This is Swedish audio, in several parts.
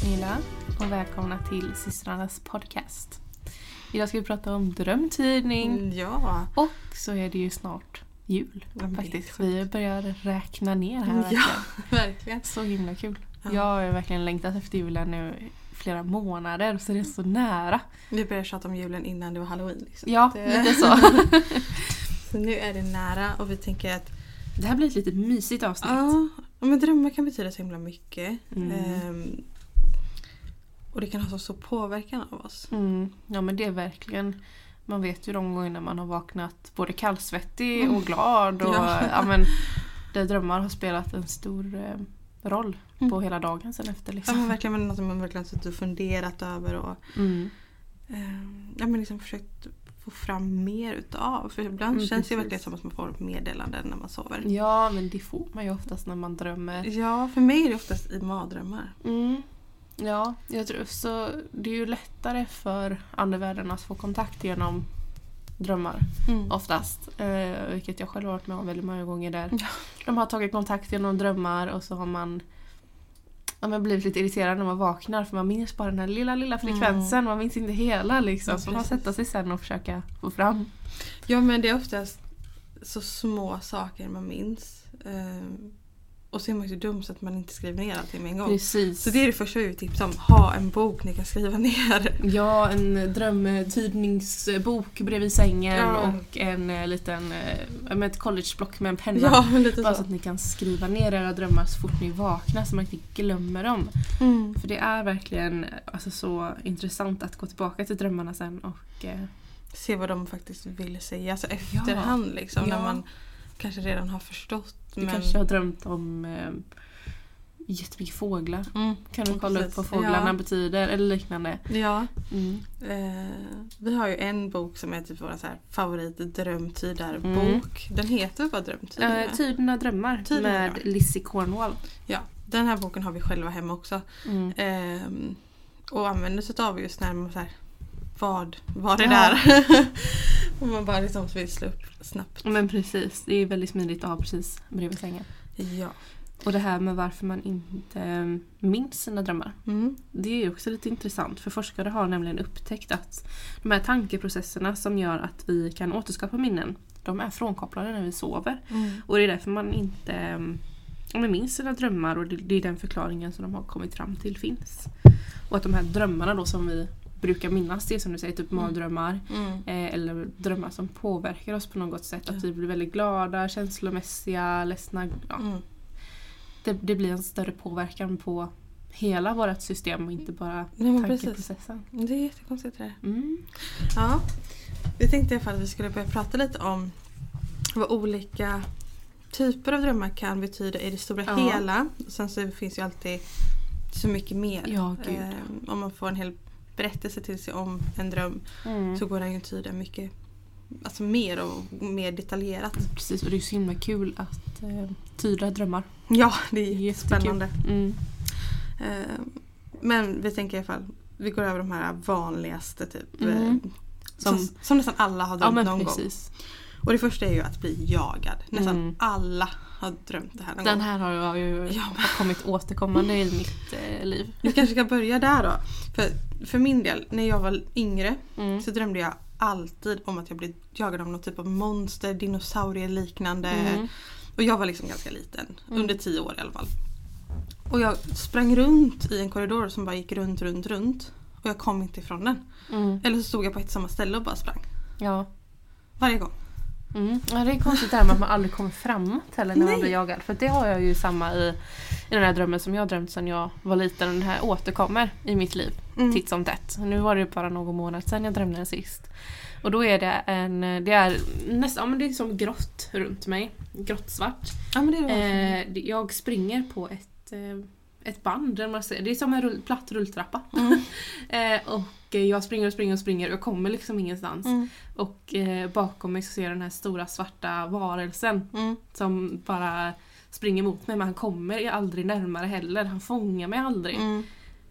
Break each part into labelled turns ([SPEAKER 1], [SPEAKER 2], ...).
[SPEAKER 1] Pernilla och välkomna till systrarnas podcast. Idag ska vi prata om drömtidning
[SPEAKER 2] Mm, Ja.
[SPEAKER 1] och så är det ju snart jul
[SPEAKER 2] Ja, men det är
[SPEAKER 1] faktiskt. Vi börjar räkna ner här
[SPEAKER 2] Ja.
[SPEAKER 1] verkligen.
[SPEAKER 2] Verkligen.
[SPEAKER 1] Så himla kul.
[SPEAKER 2] Ja.
[SPEAKER 1] Jag har verkligen längtat efter julen nu flera månader så det är så nära.
[SPEAKER 2] Vi började tjata om julen innan det var halloween. Liksom.
[SPEAKER 1] Ja,
[SPEAKER 2] Det-
[SPEAKER 1] lite så.
[SPEAKER 2] Så nu är det nära och vi tänker att
[SPEAKER 1] Det här blir ett litet mysigt avsnitt.
[SPEAKER 2] ja, men drömmar kan betyda så himla mycket.
[SPEAKER 1] Mm.
[SPEAKER 2] Ehm, och det kan ha så stor påverkan av oss.
[SPEAKER 1] Mm, ja men det är verkligen Man vet ju de gångerna man har vaknat både kallsvettig
[SPEAKER 2] Mm.
[SPEAKER 1] och glad och
[SPEAKER 2] Ja.
[SPEAKER 1] ja. men där drömmar har spelat en stor eh, roll
[SPEAKER 2] Mm.
[SPEAKER 1] på hela dagen sen efter
[SPEAKER 2] Ja, men
[SPEAKER 1] liksom.
[SPEAKER 2] verkligen men något som man verkligen suttit och funderat över och
[SPEAKER 1] Mm.
[SPEAKER 2] ehm, ja, men liksom försökt få fram mer utav. För ibland
[SPEAKER 1] Mm,
[SPEAKER 2] känns det verkligen som att man får meddelanden när man sover.
[SPEAKER 1] Ja men det får man ju oftast när man drömmer.
[SPEAKER 2] Ja, för mig är det oftast i mardrömmar.
[SPEAKER 1] Mm. Ja, jag tror så det är ju lättare för andevärlden att få kontakt genom drömmar
[SPEAKER 2] Mm.
[SPEAKER 1] oftast. Eh, vilket jag själv har varit med om väldigt många gånger där.
[SPEAKER 2] Ja.
[SPEAKER 1] De har tagit kontakt genom drömmar och så har man ja, men blivit lite irriterad när man vaknar för man minns bara den här lilla lilla frekvensen. Man minns inte hela liksom.
[SPEAKER 2] Ja,
[SPEAKER 1] så man
[SPEAKER 2] precis.
[SPEAKER 1] sätta sig sen och försöka få fram.
[SPEAKER 2] Ja men det är oftast så små saker man minns. Ehm, och så är man ju så dum så att man inte skriver ner allting med en gång.
[SPEAKER 1] Precis.
[SPEAKER 2] Så det är det första vi tipsa om. Ha en bok ni kan skriva ner.
[SPEAKER 1] Ja, en drömtidningsbok bredvid sängen
[SPEAKER 2] Ja.
[SPEAKER 1] och en eh, liten eh, med ett collegeblock med en penna.
[SPEAKER 2] Ja, lite
[SPEAKER 1] Bara så
[SPEAKER 2] så.
[SPEAKER 1] att ni kan skriva ner era drömmar så fort ni vaknar så man inte glömmer dem.
[SPEAKER 2] Mm.
[SPEAKER 1] För det är verkligen alltså, så intressant att gå tillbaka till drömmarna sen och eh,
[SPEAKER 2] Se vad de faktiskt vill säga. Alltså efterhand liksom.
[SPEAKER 1] Ja.
[SPEAKER 2] När man kanske redan har förstått.
[SPEAKER 1] du
[SPEAKER 2] men...
[SPEAKER 1] kanske har drömt om eh, jättemycket fåglar.
[SPEAKER 2] Mm.
[SPEAKER 1] Kan du kolla upp
[SPEAKER 2] Precis.
[SPEAKER 1] vad fåglarna
[SPEAKER 2] Ja.
[SPEAKER 1] betyder eller liknande.
[SPEAKER 2] Ja.
[SPEAKER 1] Mm.
[SPEAKER 2] Eh, vi har ju en bok som är typ vår så här favorit drömtydarbok.
[SPEAKER 1] Mm.
[SPEAKER 2] Den heter bara drömtydare?
[SPEAKER 1] Eh, Tydna drömmar
[SPEAKER 2] Tydna
[SPEAKER 1] med
[SPEAKER 2] drömmar.
[SPEAKER 1] Lizzie Cornwall.
[SPEAKER 2] Ja, den här boken har vi själva hemma också. Ehm, och använder sig av just när man så här, vad, vad är
[SPEAKER 1] Ja.
[SPEAKER 2] där? och man bara liksom vill slå upp snabbt.
[SPEAKER 1] Men precis, det är väldigt smidigt att ha precis bredvid sängen.
[SPEAKER 2] Ja.
[SPEAKER 1] Och det här med varför man inte minns sina drömmar.
[SPEAKER 2] Mm.
[SPEAKER 1] Det är också lite intressant för forskare har nämligen upptäckt att de här tankeprocesserna som gör att vi kan återskapa minnen, de är frånkopplade när vi sover.
[SPEAKER 2] Mm.
[SPEAKER 1] Och det är därför man inte um, minns sina drömmar och det, det är den förklaringen som de har kommit fram till finns. Och att de här drömmarna då som vi brukar minnas, det som du säger, typ
[SPEAKER 2] Mm.
[SPEAKER 1] mardrömmar.
[SPEAKER 2] Mm.
[SPEAKER 1] Eh, eller drömmar som påverkar oss på något sätt. Att vi blir väldigt glada, känslomässiga, ledsna. Ja,
[SPEAKER 2] Mm.
[SPEAKER 1] det, det blir en större påverkan på hela vårt system och inte bara
[SPEAKER 2] Nej, men precis.
[SPEAKER 1] tankeprocessen.
[SPEAKER 2] Det är jättekonstigt det där.
[SPEAKER 1] Mm.
[SPEAKER 2] Ja. Vi tänkte i alla fall att vi skulle börja prata lite om vad olika typer av drömmar kan betyda i det stora
[SPEAKER 1] Ja.
[SPEAKER 2] hela. Sen så finns ju alltid så mycket mer.
[SPEAKER 1] Ja.
[SPEAKER 2] Ehm, om man får en hel berättelse till sig om en dröm
[SPEAKER 1] Mm.
[SPEAKER 2] så går den ju tyda mycket alltså mer och mer detaljerat.
[SPEAKER 1] Precis, och det är så himla kul att eh, tyda drömmar.
[SPEAKER 2] Ja, det är jättespännande.
[SPEAKER 1] Mm.
[SPEAKER 2] Ehm, men vi tänker i alla fall, vi går över de här vanligaste typ.
[SPEAKER 1] Mm.
[SPEAKER 2] eh,
[SPEAKER 1] Som-
[SPEAKER 2] Som, som nästan alla har
[SPEAKER 1] Ja
[SPEAKER 2] drömt
[SPEAKER 1] men
[SPEAKER 2] någon gång. Och det första är ju att bli jagad. Nästan
[SPEAKER 1] Mm.
[SPEAKER 2] alla har drömt det här någon
[SPEAKER 1] Den
[SPEAKER 2] gång.
[SPEAKER 1] här har jag ju
[SPEAKER 2] Ja.
[SPEAKER 1] har kommit återkommande i mitt eh, liv.
[SPEAKER 2] Vi kanske ska börja där då. För, för min del, när jag var yngre
[SPEAKER 1] Mm.
[SPEAKER 2] så drömde jag alltid om att jag blev jagad av någon typ av monster, dinosaurier liknande.
[SPEAKER 1] Mm.
[SPEAKER 2] Och jag var liksom ganska liten,
[SPEAKER 1] Mm.
[SPEAKER 2] under tio år i alla fall. Och jag sprang runt i en korridor som bara gick runt, runt, runt. Och jag kom inte ifrån den.
[SPEAKER 1] Mm.
[SPEAKER 2] Eller så stod jag på ett samma ställe och bara sprang.
[SPEAKER 1] Ja.
[SPEAKER 2] Varje gång.
[SPEAKER 1] Mm. ja. Det är konstigt det här med att man aldrig kommer framåt heller när man
[SPEAKER 2] Nej.
[SPEAKER 1] blir jagad. För det har jag ju samma i, i den här drömmen som jag har drömt sedan jag var liten. Och den här återkommer i mitt liv
[SPEAKER 2] Mm.
[SPEAKER 1] titt som tätt. Nu var det bara någon månad sedan jag drömde den sist. Och då är det en, det är nästan, ja men det är som grått runt mig. Gråttsvart.
[SPEAKER 2] Ja men det är det.
[SPEAKER 1] Eh, jag springer på ett, eh, ett band. Det är som en rull, platt rulltrappa.
[SPEAKER 2] Mm.
[SPEAKER 1] Eh, och eh, jag springer och springer och springer och jag kommer liksom ingenstans.
[SPEAKER 2] Mm.
[SPEAKER 1] Och eh, bakom mig så ser jag den här stora svarta varelsen
[SPEAKER 2] Mm.
[SPEAKER 1] som bara springer mot mig men han kommer aldrig närmare heller. Han fångar mig aldrig.
[SPEAKER 2] Mm.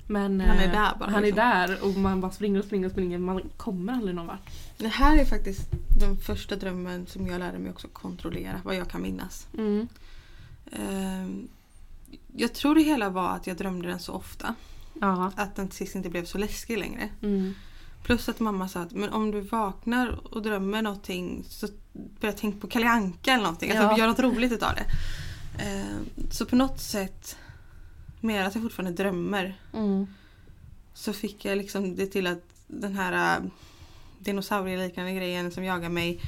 [SPEAKER 1] Men,
[SPEAKER 2] Han är
[SPEAKER 1] eh,
[SPEAKER 2] där bara,
[SPEAKER 1] Han
[SPEAKER 2] liksom.
[SPEAKER 1] är där och man bara springer och springer och springer. Man kommer aldrig någon vart.
[SPEAKER 2] Det här är faktiskt den första drömmen som jag lärde mig också kontrollera, vad jag kan minnas.
[SPEAKER 1] Mm.
[SPEAKER 2] Jag tror det hela var att jag drömde den så ofta.
[SPEAKER 1] Ja.
[SPEAKER 2] Att den till sist inte blev så läskig längre.
[SPEAKER 1] Mm.
[SPEAKER 2] Plus att mamma sa att men om du vaknar och drömmer någonting så börja tänka på Kalle Anka eller någonting. Alltså
[SPEAKER 1] Ja.
[SPEAKER 2] gör något roligt utav det. Eh, så på något sätt, med att jag fortfarande drömmer,
[SPEAKER 1] Mm.
[SPEAKER 2] så fick jag liksom det till att den här äh, dinosaurieliknande grejen som jagar mig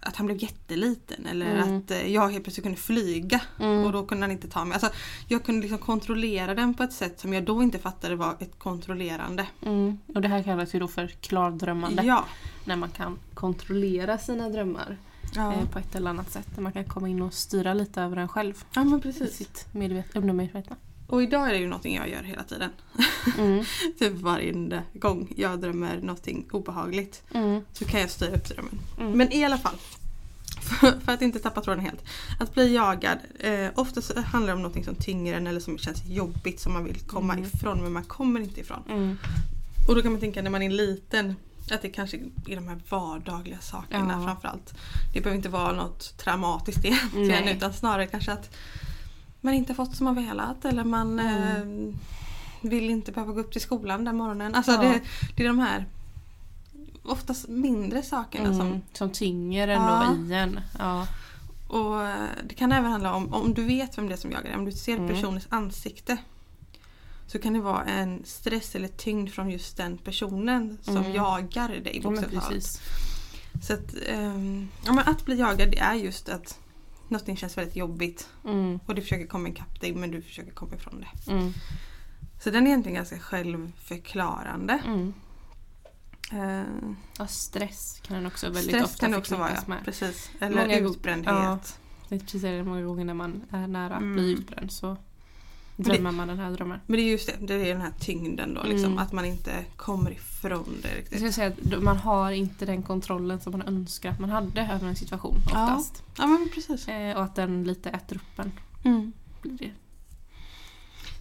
[SPEAKER 2] att han blev jätteliten eller
[SPEAKER 1] Mm.
[SPEAKER 2] att eh, jag helt plötsligt kunde flyga
[SPEAKER 1] Mm.
[SPEAKER 2] och då kunde han inte ta mig. Alltså, jag kunde liksom kontrollera den på ett sätt som jag då inte fattade var ett kontrollerande.
[SPEAKER 1] Mm. Och det här kallas ju då för klardrömmande.
[SPEAKER 2] Ja.
[SPEAKER 1] När man kan kontrollera sina drömmar
[SPEAKER 2] Ja.
[SPEAKER 1] eh, på ett eller annat sätt. När man kan komma in och styra lite över en själv.
[SPEAKER 2] ja men
[SPEAKER 1] I
[SPEAKER 2] precis.
[SPEAKER 1] sitt medvet- undermedvetna.
[SPEAKER 2] Och idag är det ju någonting jag gör hela tiden.
[SPEAKER 1] Mm.
[SPEAKER 2] Typ varje gång jag drömmer någonting obehagligt
[SPEAKER 1] Mm.
[SPEAKER 2] så kan jag styra upp drömmen.
[SPEAKER 1] Mm.
[SPEAKER 2] Men i alla fall. För, för att inte tappa tråden helt. Att bli jagad. Eh, oftast handlar det om något som tynger en eller som känns jobbigt som man vill komma
[SPEAKER 1] Mm.
[SPEAKER 2] ifrån men man kommer inte ifrån.
[SPEAKER 1] Mm.
[SPEAKER 2] Och då kan man tänka när man är liten att det kanske är de här vardagliga sakerna
[SPEAKER 1] Ja.
[SPEAKER 2] framförallt. Det behöver inte vara något traumatiskt egentligen
[SPEAKER 1] Nej.
[SPEAKER 2] utan snarare kanske att man inte fått som man velat eller man
[SPEAKER 1] Mm.
[SPEAKER 2] eh, vill inte behöva gå upp till skolan den morgonen. Alltså
[SPEAKER 1] Ja.
[SPEAKER 2] det, det är de här oftast mindre sakerna som
[SPEAKER 1] Mm. Som tynger ändå
[SPEAKER 2] Ja.
[SPEAKER 1] i en. Ja.
[SPEAKER 2] Och eh, det kan även handla om, om du vet vem det är som jagar dig, om du ser
[SPEAKER 1] Mm.
[SPEAKER 2] personens ansikte. Så kan det vara en stress eller tyngd från just den personen som
[SPEAKER 1] Mm.
[SPEAKER 2] jagar dig
[SPEAKER 1] ja precis.
[SPEAKER 2] Så att, ehm, ja, men att bli jagad det är just att någonting känns väldigt jobbigt
[SPEAKER 1] Mm.
[SPEAKER 2] och du försöker komma ikapp dig men du försöker komma ifrån det.
[SPEAKER 1] Mm.
[SPEAKER 2] Så den är egentligen ganska självförklarande.
[SPEAKER 1] Mm.
[SPEAKER 2] Eh,
[SPEAKER 1] Ja, stress kan den också väldigt
[SPEAKER 2] stress
[SPEAKER 1] ofta
[SPEAKER 2] kan det också vara,
[SPEAKER 1] med.
[SPEAKER 2] Precis. Eller
[SPEAKER 1] Många
[SPEAKER 2] utbrändhet.
[SPEAKER 1] ja. Det är precis det, många gånger när man är nära att
[SPEAKER 2] Mm.
[SPEAKER 1] bli utbränd så
[SPEAKER 2] det-
[SPEAKER 1] drömmer man den här drömmen.
[SPEAKER 2] Men det är just det, det är den här tyngden då liksom.
[SPEAKER 1] Mm.
[SPEAKER 2] Att man inte kommer ifrån det
[SPEAKER 1] Jag
[SPEAKER 2] riktigt.
[SPEAKER 1] skulle säga att man har inte den kontrollen som man önskar att man hade över en situation
[SPEAKER 2] Ja.
[SPEAKER 1] oftast.
[SPEAKER 2] Ja men precis.
[SPEAKER 1] Eh, och att den lite äter upp en.
[SPEAKER 2] Mm.
[SPEAKER 1] Det.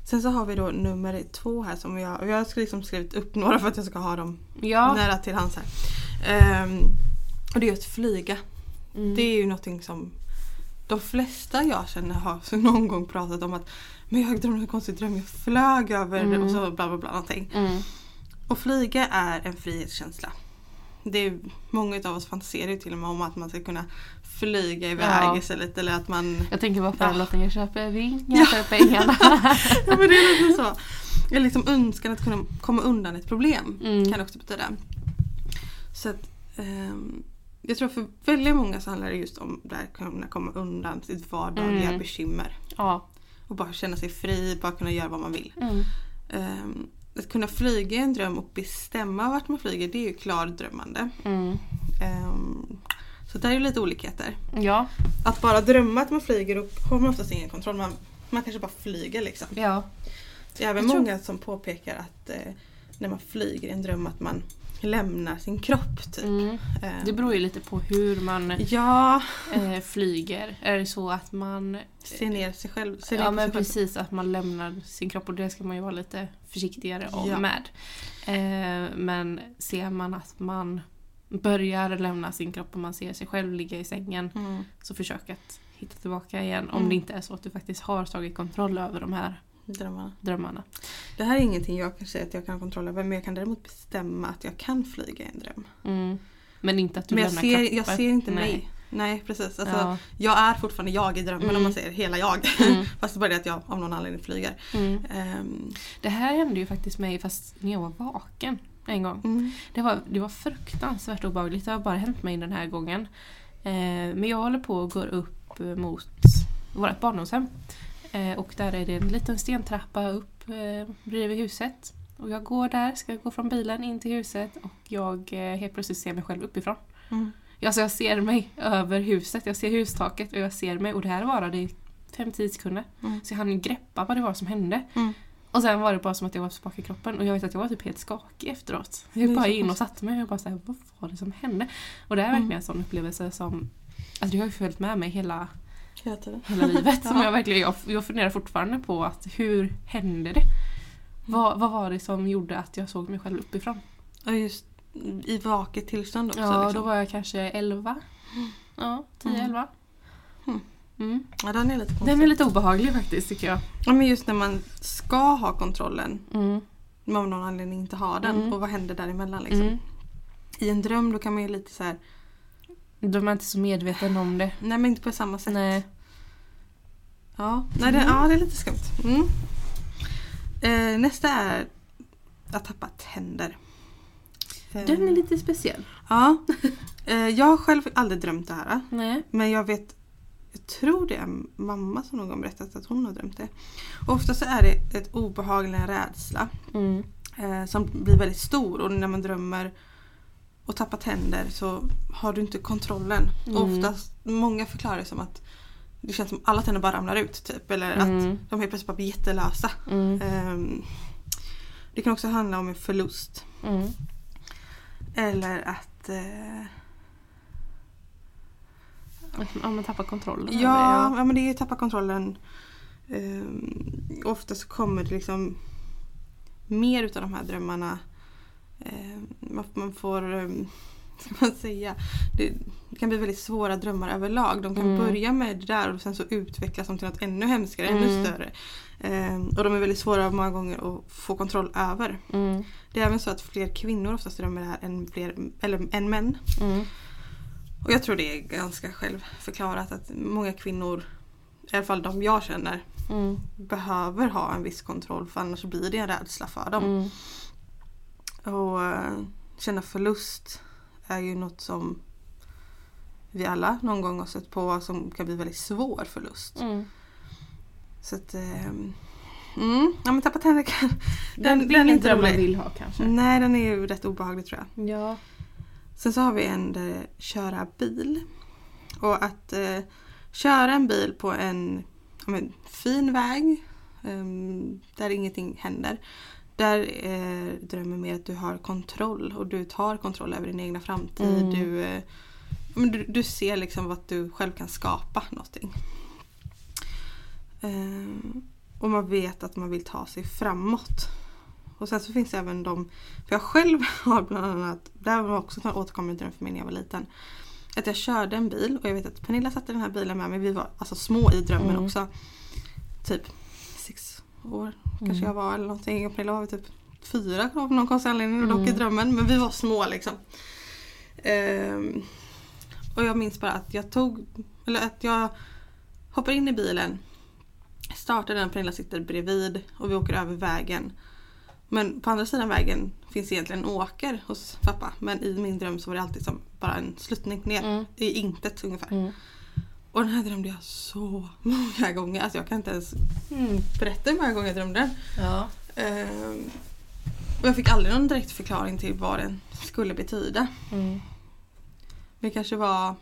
[SPEAKER 2] Sen så har vi då nummer två här som jag, jag har liksom skrivit upp några för att jag ska ha dem
[SPEAKER 1] Ja.
[SPEAKER 2] nära till hands här. Ehm, och det är att flyga.
[SPEAKER 1] Mm.
[SPEAKER 2] Det är ju någonting som de flesta jag känner har någon gång pratat om att men jag drömde en konstig dröm, jag flög över
[SPEAKER 1] Mm.
[SPEAKER 2] och så bla bla bla någonting.
[SPEAKER 1] Mm.
[SPEAKER 2] Och flyga är en frihetskänsla. Det är, många av oss fantiserar ju till och med om att man ska kunna flyga iväg
[SPEAKER 1] Ja.
[SPEAKER 2] istället eller att man
[SPEAKER 1] Jag tänker bara på
[SPEAKER 2] Ja.
[SPEAKER 1] låten Jag köper vingar för pengarna.
[SPEAKER 2] Ja men det är lite så. Eller liksom önskan att kunna komma undan ett problem
[SPEAKER 1] Mm.
[SPEAKER 2] kan också betyda. Så att ehm, jag tror för väldigt många så handlar det just om att kunna komma undan sitt vardagliga
[SPEAKER 1] Mm.
[SPEAKER 2] bekymmer.
[SPEAKER 1] Ja.
[SPEAKER 2] Och bara känna sig fri, bara kunna göra vad man vill.
[SPEAKER 1] Mm.
[SPEAKER 2] Ehm, att kunna flyga är en dröm och bestämma vart man flyger det är ju klardrömmande.
[SPEAKER 1] Mm.
[SPEAKER 2] Ehm, så där är ju lite olikheter.
[SPEAKER 1] Ja.
[SPEAKER 2] Att bara drömma att man flyger då har man oftast ingen kontroll. Man, man kanske bara flyger liksom.
[SPEAKER 1] Ja.
[SPEAKER 2] Det är även
[SPEAKER 1] tror-
[SPEAKER 2] många som påpekar att eh, när man flyger i en dröm att man lämnar sin kropp. Typ.
[SPEAKER 1] Mm.
[SPEAKER 2] Eh,
[SPEAKER 1] Det beror ju lite på hur man
[SPEAKER 2] Ja,
[SPEAKER 1] eh, flyger. Är det så att man
[SPEAKER 2] se ner sig själv. Se ner
[SPEAKER 1] Ja men
[SPEAKER 2] sig själv.
[SPEAKER 1] precis att man lämnar sin kropp och det ska man ju vara lite försiktigare
[SPEAKER 2] Ja.
[SPEAKER 1] med. Eh, men ser man att man börjar lämna sin kropp och man ser sig själv ligga i sängen
[SPEAKER 2] Mm,
[SPEAKER 1] så försök att hitta tillbaka igen om
[SPEAKER 2] Mm.
[SPEAKER 1] det inte är så att du faktiskt har tagit kontroll över de här
[SPEAKER 2] drömmarna.
[SPEAKER 1] drömmarna.
[SPEAKER 2] Det här är ingenting jag kan säga att jag kan ha kontroll över men jag kan däremot bestämma att jag kan flyga i en dröm.
[SPEAKER 1] Mm. Men inte att du
[SPEAKER 2] Men jag
[SPEAKER 1] lämnar
[SPEAKER 2] ser, jag ser inte
[SPEAKER 1] Nej.
[SPEAKER 2] mig. Nej precis. Alltså,
[SPEAKER 1] Ja.
[SPEAKER 2] Jag är fortfarande jag i drömmen
[SPEAKER 1] Mm.
[SPEAKER 2] om man säger hela jag.
[SPEAKER 1] Mm.
[SPEAKER 2] Fast det bara det att jag av någon anledning flyger.
[SPEAKER 1] Mm.
[SPEAKER 2] Ehm,
[SPEAKER 1] Det här hände ju faktiskt mig fast när jag var vaken en gång.
[SPEAKER 2] mm,
[SPEAKER 1] Det var, det var fruktansvärt obehagligt. Det har bara hänt mig den här gången. Eh, men jag håller på och går upp mot vårt barndomshem. Eh, och där är det en liten stentrappa upp eh, bredvid huset. Och jag går där, ska gå från bilen in till huset och jag eh, helt plötsligt ser mig själv uppifrån.
[SPEAKER 2] mm.
[SPEAKER 1] Alltså jag ser mig över huset, jag ser hustaket och jag ser mig och det här varade i 5-10 sekunder.
[SPEAKER 2] Mm.
[SPEAKER 1] Så jag hann greppa vad det var som hände.
[SPEAKER 2] Mm.
[SPEAKER 1] Och sen var det bara som att jag var tillbaka i kroppen och jag vet att jag var typ helt skakig efteråt. Jag bara in och satte mig och bara såhär, vad var det som hände? Och det är verkligen
[SPEAKER 2] Mm.
[SPEAKER 1] en sån upplevelse som Alltså det har ju följt med mig hela,
[SPEAKER 2] Hela tiden.
[SPEAKER 1] hela livet. som
[SPEAKER 2] Ja.
[SPEAKER 1] jag, verkligen, jag, jag funderar fortfarande på att hur hände det? Vad, vad var det som gjorde att jag såg mig själv uppifrån?
[SPEAKER 2] Och just i vaket tillstånd också.
[SPEAKER 1] Ja,
[SPEAKER 2] liksom.
[SPEAKER 1] då var jag kanske 11. Ja, 10-11. Mm.
[SPEAKER 2] Ja, den är lite.
[SPEAKER 1] Den är lite obehaglig faktiskt tycker jag.
[SPEAKER 2] Ja, men just när man ska ha kontrollen
[SPEAKER 1] Mm.
[SPEAKER 2] men av någon anledning inte har den.
[SPEAKER 1] Mm.
[SPEAKER 2] Och vad händer däremellan liksom?
[SPEAKER 1] Mm.
[SPEAKER 2] I en dröm då kan man ju lite så här.
[SPEAKER 1] Då är inte så medveten om det.
[SPEAKER 2] nej men inte på samma sätt.
[SPEAKER 1] Nej.
[SPEAKER 2] Ja, nej, det,
[SPEAKER 1] Mm.
[SPEAKER 2] ja, det är lite skumt. Mm. Eh, nästa är att tappa tänder. Eh,
[SPEAKER 1] Den är lite speciell.
[SPEAKER 2] Ja. Eh, jag har själv aldrig drömt det här.
[SPEAKER 1] Nej.
[SPEAKER 2] Men jag vet, jag tror det är mamma som någon berättat att hon har drömt det. Och ofta så är det ett obehag eller en rädsla
[SPEAKER 1] Mm.
[SPEAKER 2] eh, som blir väldigt stor och när man drömmer och tappar tänder så har du inte kontrollen.
[SPEAKER 1] Mm.
[SPEAKER 2] Oftast, många förklarar det som att det känns som alla tänder bara ramlar ut typ. Eller att
[SPEAKER 1] Mm.
[SPEAKER 2] de helt plötsligt bara blir jättelösa.
[SPEAKER 1] Mm.
[SPEAKER 2] Ehm, det kan också handla om en förlust.
[SPEAKER 1] Mm.
[SPEAKER 2] Eller att eh,
[SPEAKER 1] Ja, man tappar kontrollen.
[SPEAKER 2] Ja,
[SPEAKER 1] det,
[SPEAKER 2] ja men det är tappa kontrollen. Um, ofta så kommer det liksom mer utav de här drömmarna. Um, man, får, um, ska man säga, det, kan bli väldigt svåra drömmar överlag. De kan
[SPEAKER 1] Mm.
[SPEAKER 2] börja med det där och sen så utvecklas de till något ännu hemskare, ännu
[SPEAKER 1] Mm.
[SPEAKER 2] större. Um, och de är väldigt svåra många gånger att få kontroll över.
[SPEAKER 1] Mm.
[SPEAKER 2] Det är även så att fler kvinnor oftast drömmer det här än, fler, eller, än män.
[SPEAKER 1] Mm.
[SPEAKER 2] Och jag tror det är ganska självförklarat att många kvinnor, i alla fall de jag känner,
[SPEAKER 1] Mm.
[SPEAKER 2] behöver ha en viss kontroll för annars blir det en rädsla för dem. Och eh, känna förlust är ju något som vi alla någon gång har sett på som kan bli väldigt svår förlust.
[SPEAKER 1] Mm.
[SPEAKER 2] Så att, eh, mm, ja men tappa tänder kan...
[SPEAKER 1] Den, den, är inte dröm man vill ha kanske.
[SPEAKER 2] Nej den är ju rätt obehaglig tror jag.
[SPEAKER 1] Ja.
[SPEAKER 2] Sen så har vi en där det- köra bil. Och att eh, köra en bil på en men, fin väg ehm, där ingenting händer. Där eh, drömmer mer att du har kontroll och du tar kontroll över din egna framtid.
[SPEAKER 1] Mm.
[SPEAKER 2] Du, eh, du, du ser liksom att du själv kan skapa någonting. Ehm, och man vet att man vill ta sig framåt. Och sen så finns det även de, för jag själv har bland annat, det här var också en återkommande dröm för mig när jag var liten. Att jag körde en bil och jag vet att Pernilla satt i den här bilen med mig. Vi var alltså små i drömmen
[SPEAKER 1] Mm.
[SPEAKER 2] också. Typ sex år kanske
[SPEAKER 1] Mm.
[SPEAKER 2] jag var eller någonting. Pernilla var typ fyra av någon konstig anledning dock i
[SPEAKER 1] Mm.
[SPEAKER 2] drömmen. Men vi var små liksom. Ehm, och jag minns bara att jag tog, eller att jag hoppar in i bilen. Startar den, Pernilla sitter bredvid och vi åker över vägen. Men på andra sidan vägen finns egentligen en åker hos pappa. Men i min dröm så var det alltid som bara en sluttning ner
[SPEAKER 1] Mm.
[SPEAKER 2] i intet ungefär.
[SPEAKER 1] Mm.
[SPEAKER 2] Och den här drömde jag så många gånger. Alltså jag kan inte ens
[SPEAKER 1] Mm.
[SPEAKER 2] berätta hur många gånger jag drömde den.
[SPEAKER 1] Ja.
[SPEAKER 2] Ehm, och jag fick aldrig någon direkt förklaring till vad den skulle betyda.
[SPEAKER 1] Mm.
[SPEAKER 2] Det kanske var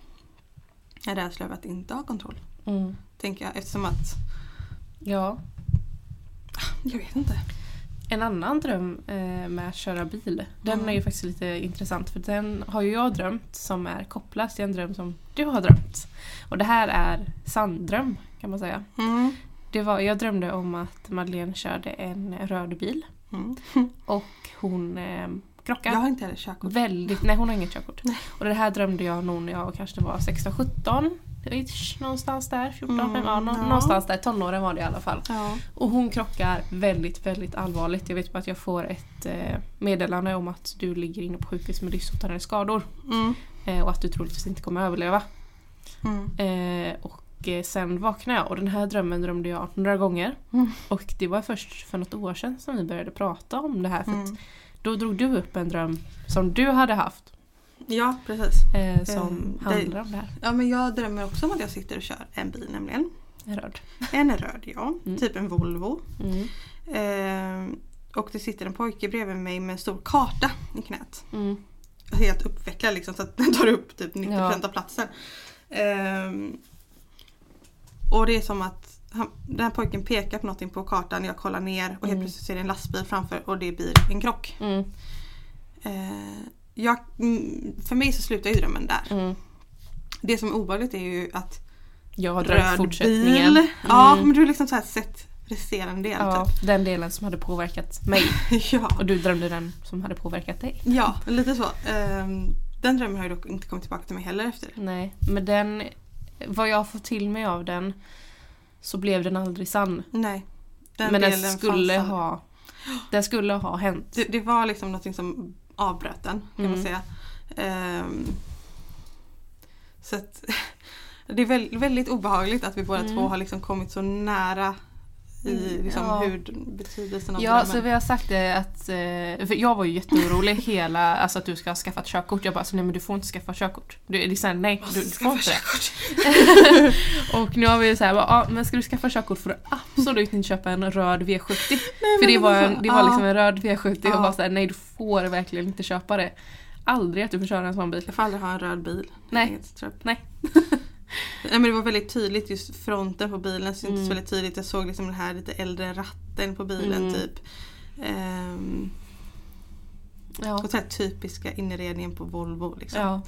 [SPEAKER 2] en rädsla över att inte ha kontroll.
[SPEAKER 1] Mm.
[SPEAKER 2] Tänker jag eftersom att,
[SPEAKER 1] Ja.
[SPEAKER 2] jag vet inte.
[SPEAKER 1] En annan dröm eh, med att köra bil, den
[SPEAKER 2] Mm.
[SPEAKER 1] är ju faktiskt lite intressant för den har ju jag drömt som är kopplad till en dröm som du har drömt. Och det här är sanddröm kan man säga.
[SPEAKER 2] Mm.
[SPEAKER 1] Det var, jag drömde om att Madeleine körde en röd bil
[SPEAKER 2] Mm.
[SPEAKER 1] och hon eh, krockade.
[SPEAKER 2] Jag har inte heller körkort.
[SPEAKER 1] Väldigt, nej hon har inget körkort.
[SPEAKER 2] Nej.
[SPEAKER 1] Och det här drömde jag nog när jag kanske var 16-17. Ish, Någonstans där, 14,
[SPEAKER 2] Mm,
[SPEAKER 1] 15, ja, nå-
[SPEAKER 2] ja.
[SPEAKER 1] någonstans där. Tonåren var det i alla fall.
[SPEAKER 2] Ja.
[SPEAKER 1] Och hon krockar väldigt, väldigt allvarligt. Jag vet bara att jag får ett eh, meddelande om att du ligger inne på sjukhus med livshotande skador.
[SPEAKER 2] Mm.
[SPEAKER 1] Eh, och att du troligtvis inte kommer att överleva.
[SPEAKER 2] Mm.
[SPEAKER 1] Eh, och eh, sen vaknade jag och den här drömmen drömde jag några gånger.
[SPEAKER 2] Mm.
[SPEAKER 1] Och det var först för något år sedan som vi började prata om det här. För
[SPEAKER 2] Mm.
[SPEAKER 1] då drog du upp en dröm som du hade haft.
[SPEAKER 2] Ja, precis.
[SPEAKER 1] Eh, som
[SPEAKER 2] Eh, det-
[SPEAKER 1] handlar om det här.
[SPEAKER 2] Ja, men jag drömmer också om att jag sitter och kör en bil nämligen.
[SPEAKER 1] En röd.
[SPEAKER 2] En röd ja,
[SPEAKER 1] Mm.
[SPEAKER 2] typ en Volvo.
[SPEAKER 1] Mm.
[SPEAKER 2] Ehm, och det sitter en pojke bredvid mig med en stor karta i knät.
[SPEAKER 1] Mm.
[SPEAKER 2] Helt uppvecklad liksom så att den tar upp typ 90%
[SPEAKER 1] Ja.
[SPEAKER 2] av platsen. Ehm, och det är som att han, den här pojken pekar på någonting på kartan, jag kollar ner och helt
[SPEAKER 1] Mm.
[SPEAKER 2] plötsligt ser jag en lastbil framför och det blir en krock.
[SPEAKER 1] Mm.
[SPEAKER 2] Ehm, jag, mm, för mig så slutar ju drömmen där.
[SPEAKER 1] Mm.
[SPEAKER 2] Det som är obehagligt är ju att
[SPEAKER 1] Jag har
[SPEAKER 2] röd
[SPEAKER 1] fortsättningen.
[SPEAKER 2] bil. Ja,
[SPEAKER 1] Mm.
[SPEAKER 2] men du har liksom så här sett resterande del.
[SPEAKER 1] Ja,
[SPEAKER 2] Typ.
[SPEAKER 1] den delen som hade påverkat mig.
[SPEAKER 2] ja.
[SPEAKER 1] Och du drömde den som hade påverkat dig.
[SPEAKER 2] ja, lite så. Ehm, den drömmen har ju dock inte kommit tillbaka till mig heller efter.
[SPEAKER 1] Nej, men den vad jag har fått till mig av den så blev den aldrig sann.
[SPEAKER 2] Nej. Den
[SPEAKER 1] Men den skulle ha den skulle ha hänt.
[SPEAKER 2] Det, det var liksom något som avbröt den kan man
[SPEAKER 1] Mm.
[SPEAKER 2] säga. Ehm, så att, det är väl, väldigt obehagligt att vi båda
[SPEAKER 1] Mm.
[SPEAKER 2] två har liksom kommit så nära i
[SPEAKER 1] Mm,
[SPEAKER 2] liksom
[SPEAKER 1] ja.
[SPEAKER 2] hur betydelsen av
[SPEAKER 1] Ja,
[SPEAKER 2] drömmen.
[SPEAKER 1] så vi har sagt det att, eh, för jag var ju jätteorolig hela, alltså att du ska skaffa ett körkort. Jag bara, så nej men du får inte skaffa körkort. Du, det är såhär, nej du, du får inte det. och nu har vi så här, bara, ja men ska du skaffa körkort får du absolut inte köpa en röd V70. för det var, en, det var liksom en röd V70
[SPEAKER 2] Ja.
[SPEAKER 1] och bara såhär, nej du får verkligen inte köpa det. Aldrig att du får köra en sån bil.
[SPEAKER 2] Jag får aldrig ha en röd bil.
[SPEAKER 1] Nej. Nej.
[SPEAKER 2] Nej men det var väldigt tydligt just fronten på bilen syntes
[SPEAKER 1] Mm.
[SPEAKER 2] väldigt tydligt. Jag såg liksom den här lite äldre ratten på bilen
[SPEAKER 1] Mm.
[SPEAKER 2] typ. Ehm,
[SPEAKER 1] Ja.
[SPEAKER 2] och så här typiska inredningen på Volvo liksom.
[SPEAKER 1] ja.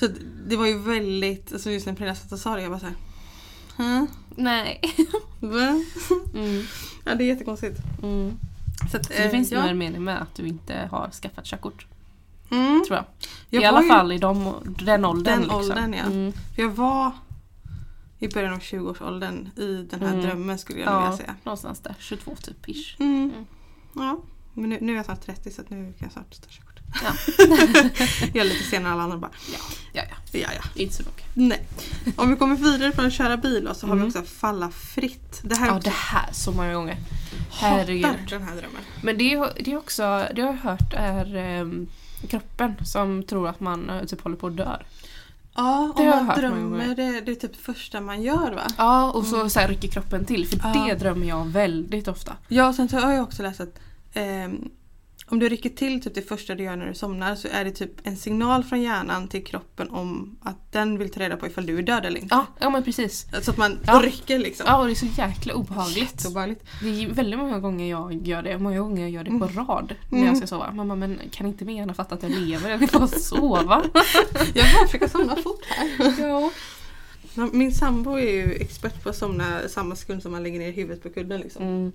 [SPEAKER 2] Så det- var ju väldigt, alltså just när Pernilla satt och sa det jag bara såhär Huh?
[SPEAKER 1] Nej.
[SPEAKER 2] Va?
[SPEAKER 1] Mm.
[SPEAKER 2] Ja det är jättekonstigt.
[SPEAKER 1] Mm.
[SPEAKER 2] Så, att,
[SPEAKER 1] Så det
[SPEAKER 2] eh,
[SPEAKER 1] finns
[SPEAKER 2] ja.
[SPEAKER 1] nog en mening med att du inte har skaffat körkort.
[SPEAKER 2] Mm.
[SPEAKER 1] Tror jag.
[SPEAKER 2] Jag
[SPEAKER 1] I alla
[SPEAKER 2] ju-
[SPEAKER 1] fall i de, den åldern.
[SPEAKER 2] Den
[SPEAKER 1] liksom.
[SPEAKER 2] åldern, ja.
[SPEAKER 1] Mm.
[SPEAKER 2] För jag var i början av 20-årsåldern i den här
[SPEAKER 1] Mm.
[SPEAKER 2] drömmen skulle jag
[SPEAKER 1] Ja,
[SPEAKER 2] vilja säga.
[SPEAKER 1] någonstans där. 22 typ ish.
[SPEAKER 2] Ja. Men nu, nu är jag snart 30 så nu kan jag snart ta körkort.
[SPEAKER 1] Ja.
[SPEAKER 2] jag är lite senare än alla andra bara.
[SPEAKER 1] Ja, ja.
[SPEAKER 2] Ja, ja.
[SPEAKER 1] Inte så noga.
[SPEAKER 2] Nej. Om vi kommer vidare från att köra bil så har
[SPEAKER 1] Mm.
[SPEAKER 2] vi också falla fritt. Det här är
[SPEAKER 1] Ja,
[SPEAKER 2] också
[SPEAKER 1] det här så många gånger. Herregud.
[SPEAKER 2] hatar den här drömmen.
[SPEAKER 1] Men det är, det är också, det har jag hört är ehm, kroppen som tror att man eh, typ håller på att dö.
[SPEAKER 2] Ja,
[SPEAKER 1] Det
[SPEAKER 2] om man drömmer det, det är typ första man gör va?
[SPEAKER 1] Ja, och så, så här rycker kroppen till. För
[SPEAKER 2] Ja.
[SPEAKER 1] det drömmer jag väldigt ofta.
[SPEAKER 2] Ja, sen så har jag också läst att ehm, om du rycker till typ det första du gör när du somnar så är det typ en signal från hjärnan till kroppen om att den vill ta reda på ifall du är död eller inte.
[SPEAKER 1] Ja, ja men precis.
[SPEAKER 2] Så att man
[SPEAKER 1] Ja.
[SPEAKER 2] rycker liksom.
[SPEAKER 1] Ja, och det är så jäkla obehagligt.
[SPEAKER 2] Jätteobehagligt.
[SPEAKER 1] Det är väldigt många gånger jag gör det. Många gånger jag gör det på rad när
[SPEAKER 2] Mm.
[SPEAKER 1] jag ska sova. Mamma, men kan inte min hjärna fatta att jag lever? Jag vill bara sova.
[SPEAKER 2] Jag bara försöka somna fort här.
[SPEAKER 1] ja.
[SPEAKER 2] Min sambo är ju expert på att somna samma sekund som man lägger ner huvudet på kudden. Liksom.
[SPEAKER 1] Mm.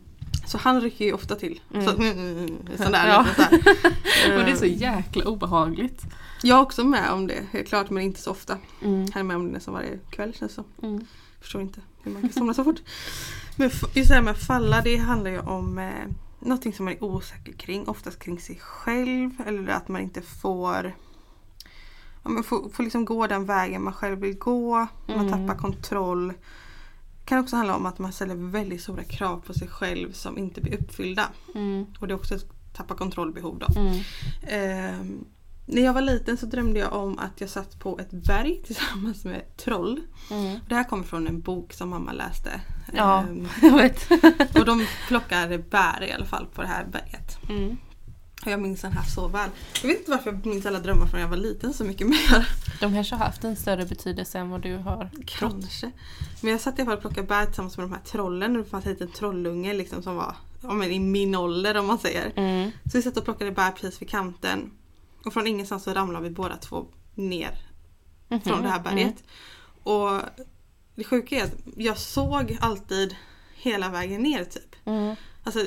[SPEAKER 2] Så han rycker ju ofta till.
[SPEAKER 1] Mm.
[SPEAKER 2] Så, mm, mm, mm, sådär,
[SPEAKER 1] Ja.
[SPEAKER 2] lite sådär.
[SPEAKER 1] Och det är så jäkla obehagligt.
[SPEAKER 2] Jag är också med om det, helt klart men inte så ofta.
[SPEAKER 1] Mm.
[SPEAKER 2] Han är med om det nästan varje kväll känns det som.
[SPEAKER 1] Mm.
[SPEAKER 2] Förstår inte hur man kan somna så fort. Men just det här med att falla det handlar ju om eh, någonting som man är osäker kring. Oftast kring sig själv eller att man inte får ja, man får, får liksom gå den vägen man själv vill gå. Man
[SPEAKER 1] Mm.
[SPEAKER 2] tappar kontroll. Det kan också handla om att man ställer väldigt stora krav på sig själv som inte blir uppfyllda.
[SPEAKER 1] Mm.
[SPEAKER 2] Och det är också ett tappa kontrollbehov då.
[SPEAKER 1] Mm.
[SPEAKER 2] Ehm, när jag var liten så drömde jag om att jag satt på ett berg tillsammans med ett troll.
[SPEAKER 1] Mm.
[SPEAKER 2] Det här kommer från en bok som mamma läste.
[SPEAKER 1] Ja.
[SPEAKER 2] Ehm,
[SPEAKER 1] Jag vet.
[SPEAKER 2] och de plockade bär i alla fall på det här berget.
[SPEAKER 1] Mm.
[SPEAKER 2] Och jag minns den här så väl. Jag vet inte varför jag minns alla drömmar från jag var liten så mycket mer.
[SPEAKER 1] De kanske har haft en större betydelse än vad du har.
[SPEAKER 2] Kanske. Men jag satt i alla fall och plockade bär tillsammans med de här trollen. Och det fanns en liten trollunge liksom som var ja, men i min ålder om man säger.
[SPEAKER 1] Mm.
[SPEAKER 2] Så vi satt och plockade bär precis vid kanten. Och från ingenstans så ramlade vi båda två ner
[SPEAKER 1] Mhm.
[SPEAKER 2] från det här berget. Och det sjuka är att jag såg alltid hela vägen ner typ.
[SPEAKER 1] Mm.
[SPEAKER 2] Alltså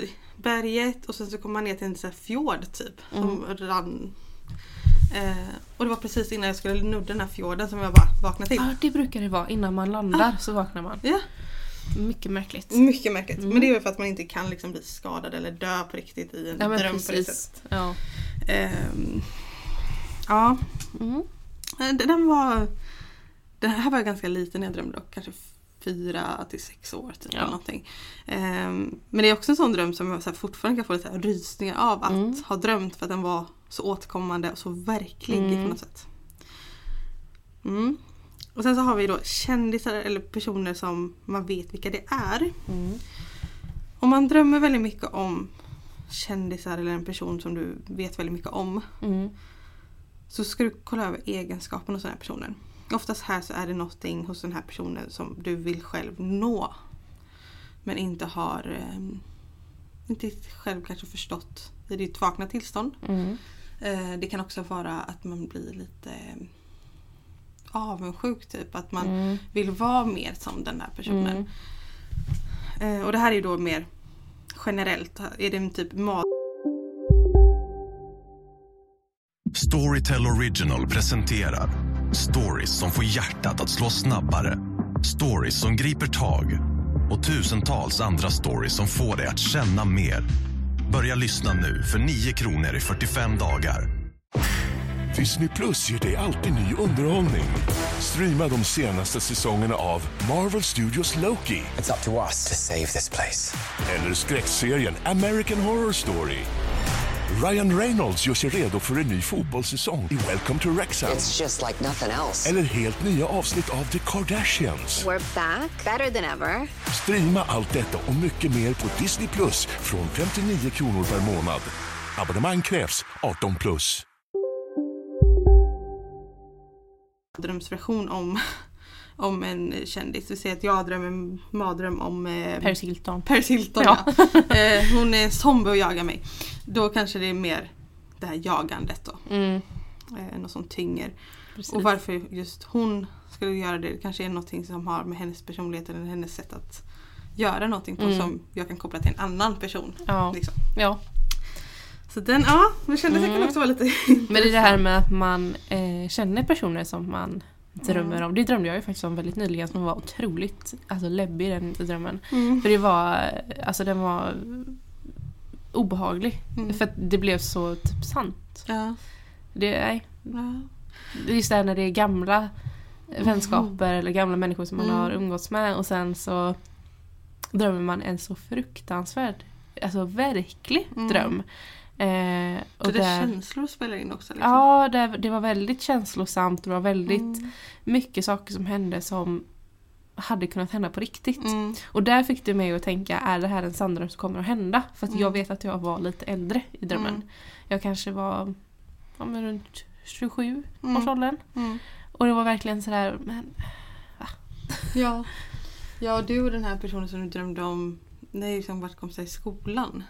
[SPEAKER 2] berget och sen så kom man ner till en sån fjord typ. Som rann. Eh, och det var precis innan jag skulle nudda den här fjorden som jag bara vaknade till.
[SPEAKER 1] Ja, det brukar det vara. Innan man landar så vaknar man.
[SPEAKER 2] Ja,
[SPEAKER 1] Mycket märkligt.
[SPEAKER 2] mycket märkligt.
[SPEAKER 1] Mm.
[SPEAKER 2] Men det är väl för att man inte kan liksom bli skadad eller dö på riktigt i en
[SPEAKER 1] Ja,
[SPEAKER 2] dröm på det sättet.
[SPEAKER 1] precis. Ja.
[SPEAKER 2] Ehm, ja,
[SPEAKER 1] Mm.
[SPEAKER 2] Eh, Den den var... Den här var jag ganska liten när jag drömde dock. Kanske fyra till sex år typ.
[SPEAKER 1] Ja.
[SPEAKER 2] Eller någonting. Ehm, men det är också en sån dröm som jag så här, fortfarande kan få lite här rysningar av att
[SPEAKER 1] Mm.
[SPEAKER 2] ha drömt för att den var så återkommande och så verklig
[SPEAKER 1] Mm.
[SPEAKER 2] på något sätt. Mm. Och sen så har vi då kändisar eller personer som man vet vilka det är.
[SPEAKER 1] Mm.
[SPEAKER 2] Om man drömmer väldigt mycket om kändisar eller en person som du vet väldigt mycket om
[SPEAKER 1] Mm.
[SPEAKER 2] så ska du kolla över egenskapen hos den här personen. Oftast här så är det någonting hos den här personen som du vill själv nå. Men inte har eh, inte själv kanske förstått i ditt vakna tillstånd.
[SPEAKER 1] Mm.
[SPEAKER 2] Eh, det kan också vara att man blir lite eh, avundsjuk typ. Att man
[SPEAKER 1] Mm.
[SPEAKER 2] vill vara mer som den här personen.
[SPEAKER 1] Mm.
[SPEAKER 2] Eh, och det här är ju då mer generellt. Är det en typ mat
[SPEAKER 3] Storytel Original presenterar Stories som får hjärtat att slå snabbare. Stories som griper tag. Och tusentals andra stories som får dig att känna mer. Börja lyssna nu för 9 kronor i 45 dagar.
[SPEAKER 4] Disney Plus ger dig alltid ny underhållning. Streama de senaste säsongerna av Marvel Studios Loki
[SPEAKER 5] It's up to us to save this place.
[SPEAKER 4] eller skräckserien American Horror Story. Ryan Reynolds gör sig redo för en ny fotbollssäsong i Welcome to Wrexham.
[SPEAKER 5] It's just like nothing else.
[SPEAKER 4] Eller helt nya avsnitt av The Kardashians.
[SPEAKER 6] We're back, better than ever.
[SPEAKER 4] Streama allt detta och mycket mer på Disney Plus från 59 kronor per månad. Abonnemang krävs 18 plus.
[SPEAKER 2] drömsversion om, om en kändis. Vi säger att jag drömmer en mardröm om eh,
[SPEAKER 1] Paris Hilton.
[SPEAKER 2] Paris Hilton.
[SPEAKER 1] Ja.
[SPEAKER 2] Ja. eh, hon är zombie och jagar mig. Då kanske det är mer det här jagandet då.
[SPEAKER 1] Mm,
[SPEAKER 2] Eh, något som tynger.
[SPEAKER 1] precis.
[SPEAKER 2] Och varför just hon skulle göra det, det kanske är någonting som har med hennes personlighet eller hennes sätt att göra någonting på
[SPEAKER 1] Mm.
[SPEAKER 2] som jag kan koppla till en annan person.
[SPEAKER 1] Ja.
[SPEAKER 2] Liksom.
[SPEAKER 1] ja.
[SPEAKER 2] Så den, ja, men kändes
[SPEAKER 1] Mm.
[SPEAKER 2] mm. också vara lite
[SPEAKER 1] Men det är det här med att man eh, känner personer som man drömmer
[SPEAKER 2] Mm.
[SPEAKER 1] om. Det drömde jag ju faktiskt om väldigt nyligen som var otroligt alltså, läbbig den drömmen.
[SPEAKER 2] Mm.
[SPEAKER 1] För det var, alltså den var obehaglig.
[SPEAKER 2] Mm.
[SPEAKER 1] För att det blev så typ sant.
[SPEAKER 2] Ja.
[SPEAKER 1] Det, nej,
[SPEAKER 2] ja.
[SPEAKER 1] just det här när det är gamla vänskaper eller gamla människor som man
[SPEAKER 2] Mm.
[SPEAKER 1] har umgåtts med och sen så drömmer man en så fruktansvärd, alltså verklig
[SPEAKER 2] Mm.
[SPEAKER 1] dröm. Eh, och
[SPEAKER 2] det
[SPEAKER 1] där,
[SPEAKER 2] känslor spelar in också? Liksom.
[SPEAKER 1] Ja, det, det var väldigt känslosamt. Det var väldigt
[SPEAKER 2] Mm.
[SPEAKER 1] mycket saker som hände som hade kunnat hända på riktigt.
[SPEAKER 2] Mm.
[SPEAKER 1] Och där fick det mig att tänka, är det här en sanndröm som kommer att hända? För att jag
[SPEAKER 2] Mm.
[SPEAKER 1] vet att jag var lite äldre i drömmen.
[SPEAKER 2] Mm.
[SPEAKER 1] Jag kanske var ja, men runt 27
[SPEAKER 2] Mm.
[SPEAKER 1] års åldern.
[SPEAKER 2] Mm.
[SPEAKER 1] Och det var verkligen sådär, men
[SPEAKER 2] Ja. ja, du och den här personen som du drömde om, ni har liksom varit kompisar i skolan.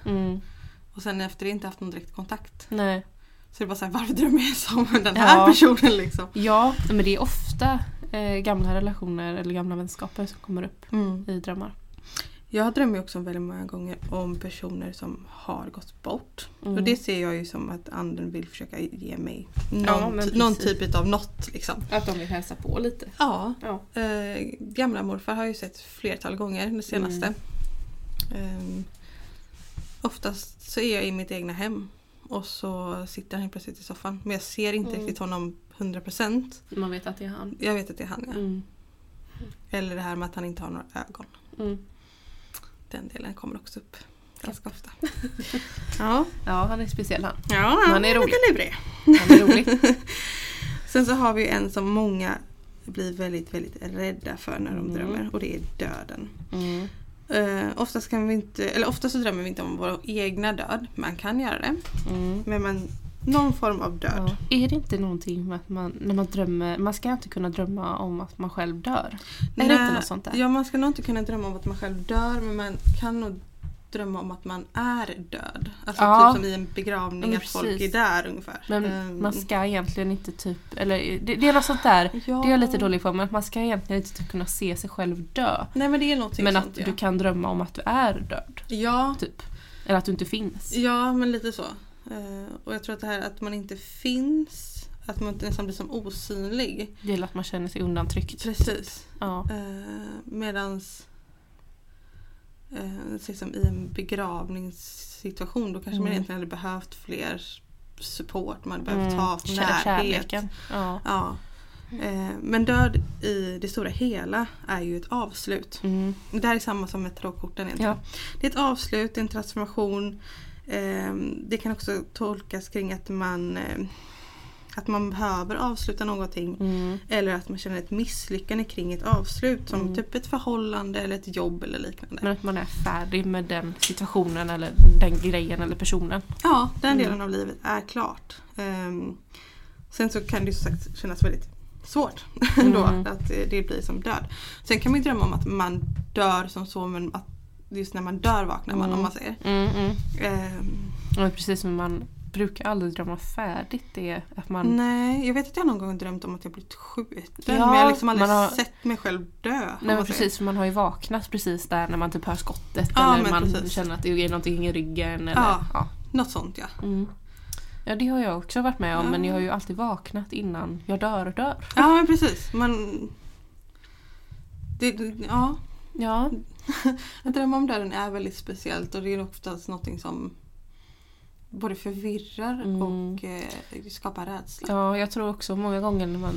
[SPEAKER 2] Och sen efter det inte haft någon direkt kontakt.
[SPEAKER 1] nej.
[SPEAKER 2] Så det är bara såhär, varför drömmer jag som den här
[SPEAKER 1] Ja.
[SPEAKER 2] personen liksom?
[SPEAKER 1] Ja, men det är ofta eh, gamla relationer eller gamla vänskaper som kommer upp
[SPEAKER 2] Mm.
[SPEAKER 1] i drömmar.
[SPEAKER 2] Jag drömmer också väldigt många gånger om personer som har gått bort.
[SPEAKER 1] Mm.
[SPEAKER 2] Och det ser jag ju som att anden vill försöka ge mig
[SPEAKER 1] Ja,
[SPEAKER 2] någon, ty- någon typ av något. Liksom.
[SPEAKER 1] Att de vill hälsa på lite.
[SPEAKER 2] Ja,
[SPEAKER 1] Ja.
[SPEAKER 2] eh, gamla morfar har jag ju sett flertal gånger det senaste.
[SPEAKER 1] Mm.
[SPEAKER 2] Ehm, oftast så är jag i mitt egna hem och så sitter han helt plötsligt i soffan. Men jag ser inte
[SPEAKER 1] Mm.
[SPEAKER 2] riktigt honom 100%.
[SPEAKER 1] Man vet att det är han.
[SPEAKER 2] Jag vet att det är han ja.
[SPEAKER 1] Mm.
[SPEAKER 2] Eller det här med att han inte har några ögon.
[SPEAKER 1] Mm.
[SPEAKER 2] Den delen kommer också upp ganska ofta. ja,
[SPEAKER 1] Ja, han är speciell han.
[SPEAKER 2] ja
[SPEAKER 1] Han är rolig.
[SPEAKER 2] lite lurig.
[SPEAKER 1] Han är rolig.
[SPEAKER 2] Sen så har vi en som många blir väldigt, väldigt rädda för när de
[SPEAKER 1] Mm.
[SPEAKER 2] drömmer och det är döden.
[SPEAKER 1] Mm.
[SPEAKER 2] Uh, oftast kan vi inte, eller oftast så drömmer vi inte om vår egna död. Man kan göra det.
[SPEAKER 1] Mm.
[SPEAKER 2] Men man, någon form av död.
[SPEAKER 1] Ja. Är det inte någonting med att man, när man drömmer, man ska inte kunna drömma om att man själv dör? Är det inte något sånt där?
[SPEAKER 2] Ja, man ska nog inte kunna drömma om att man själv dör men man kan nog drömma om att man är död. Alltså
[SPEAKER 1] Ja.
[SPEAKER 2] typ som i en begravning,
[SPEAKER 1] Ja,
[SPEAKER 2] att folk är där ungefär.
[SPEAKER 1] Men
[SPEAKER 2] Ehm,
[SPEAKER 1] man ska egentligen inte typ, eller det, det är något sånt där,
[SPEAKER 2] Ja.
[SPEAKER 1] det är jag lite dålig på, men att man ska egentligen inte typ kunna se sig själv dö.
[SPEAKER 2] Nej men det är någonting
[SPEAKER 1] Men
[SPEAKER 2] sånt
[SPEAKER 1] att du kan drömma om att du är död.
[SPEAKER 2] Ja,
[SPEAKER 1] Typ. Eller att du inte finns.
[SPEAKER 2] ja men lite så. Eh, och jag tror att det här att man inte finns, att man nästan blir som osynlig.
[SPEAKER 1] Det är att man känner sig undantryckt.
[SPEAKER 2] Precis.
[SPEAKER 1] Ja.
[SPEAKER 2] Eh, medans eh, säg som i en begravningssituation då kanske man
[SPEAKER 1] Mm.
[SPEAKER 2] egentligen hade behövt fler support, man hade behövt
[SPEAKER 1] Mm.
[SPEAKER 2] ha närhet.
[SPEAKER 1] Kärleken. Ja.
[SPEAKER 2] Ja. Eh, men död i det stora hela är ju ett avslut.
[SPEAKER 1] Mm.
[SPEAKER 2] Det här är samma som med tarotkorten egentligen.
[SPEAKER 1] Ja.
[SPEAKER 2] Det är ett avslut, det är en transformation. Eh, det kan också tolkas kring att man eh, att man behöver avsluta någonting.
[SPEAKER 1] Mm.
[SPEAKER 2] Eller att man känner ett misslyckande kring ett avslut som
[SPEAKER 1] Mm.
[SPEAKER 2] typ ett förhållande eller ett jobb eller liknande.
[SPEAKER 1] Men att man är färdig med den situationen eller den grejen eller personen.
[SPEAKER 2] Ja, den
[SPEAKER 1] Mm.
[SPEAKER 2] delen av livet är klart. Ehm, sen så kan det ju som sagt kännas väldigt svårt då
[SPEAKER 1] Mm.
[SPEAKER 2] att det, blir som död. Sen kan man ju drömma om att man dör som så men att just när man dör vaknar man
[SPEAKER 1] Mm.
[SPEAKER 2] om man säger.
[SPEAKER 1] Mm, mm. Och precis som man brukar aldrig drömma färdigt det att man
[SPEAKER 2] nej, jag vet att jag någon gång drömt om att jag blivit skjuten
[SPEAKER 1] Ja,
[SPEAKER 2] men jag har liksom aldrig
[SPEAKER 1] har-
[SPEAKER 2] sett mig själv dö.
[SPEAKER 1] Nej men precis, för man har ju vaknat precis där när man typ hör skottet
[SPEAKER 2] Ja,
[SPEAKER 1] eller man
[SPEAKER 2] precis.
[SPEAKER 1] känner att det är någonting i ryggen eller
[SPEAKER 2] Ja.
[SPEAKER 1] ja.
[SPEAKER 2] Något sånt ja.
[SPEAKER 1] Mm. Ja, det har jag också varit med om
[SPEAKER 2] Ja.
[SPEAKER 1] men jag har ju alltid vaknat innan jag dör dör.
[SPEAKER 2] Ja men precis. Man... Det, ja,
[SPEAKER 1] Ja,
[SPEAKER 2] att drömma om döden är väldigt speciellt och det är oftast någonting som både förvirrar
[SPEAKER 1] Mm.
[SPEAKER 2] och eh, skapar rädsla.
[SPEAKER 1] ja, jag tror också många gånger när man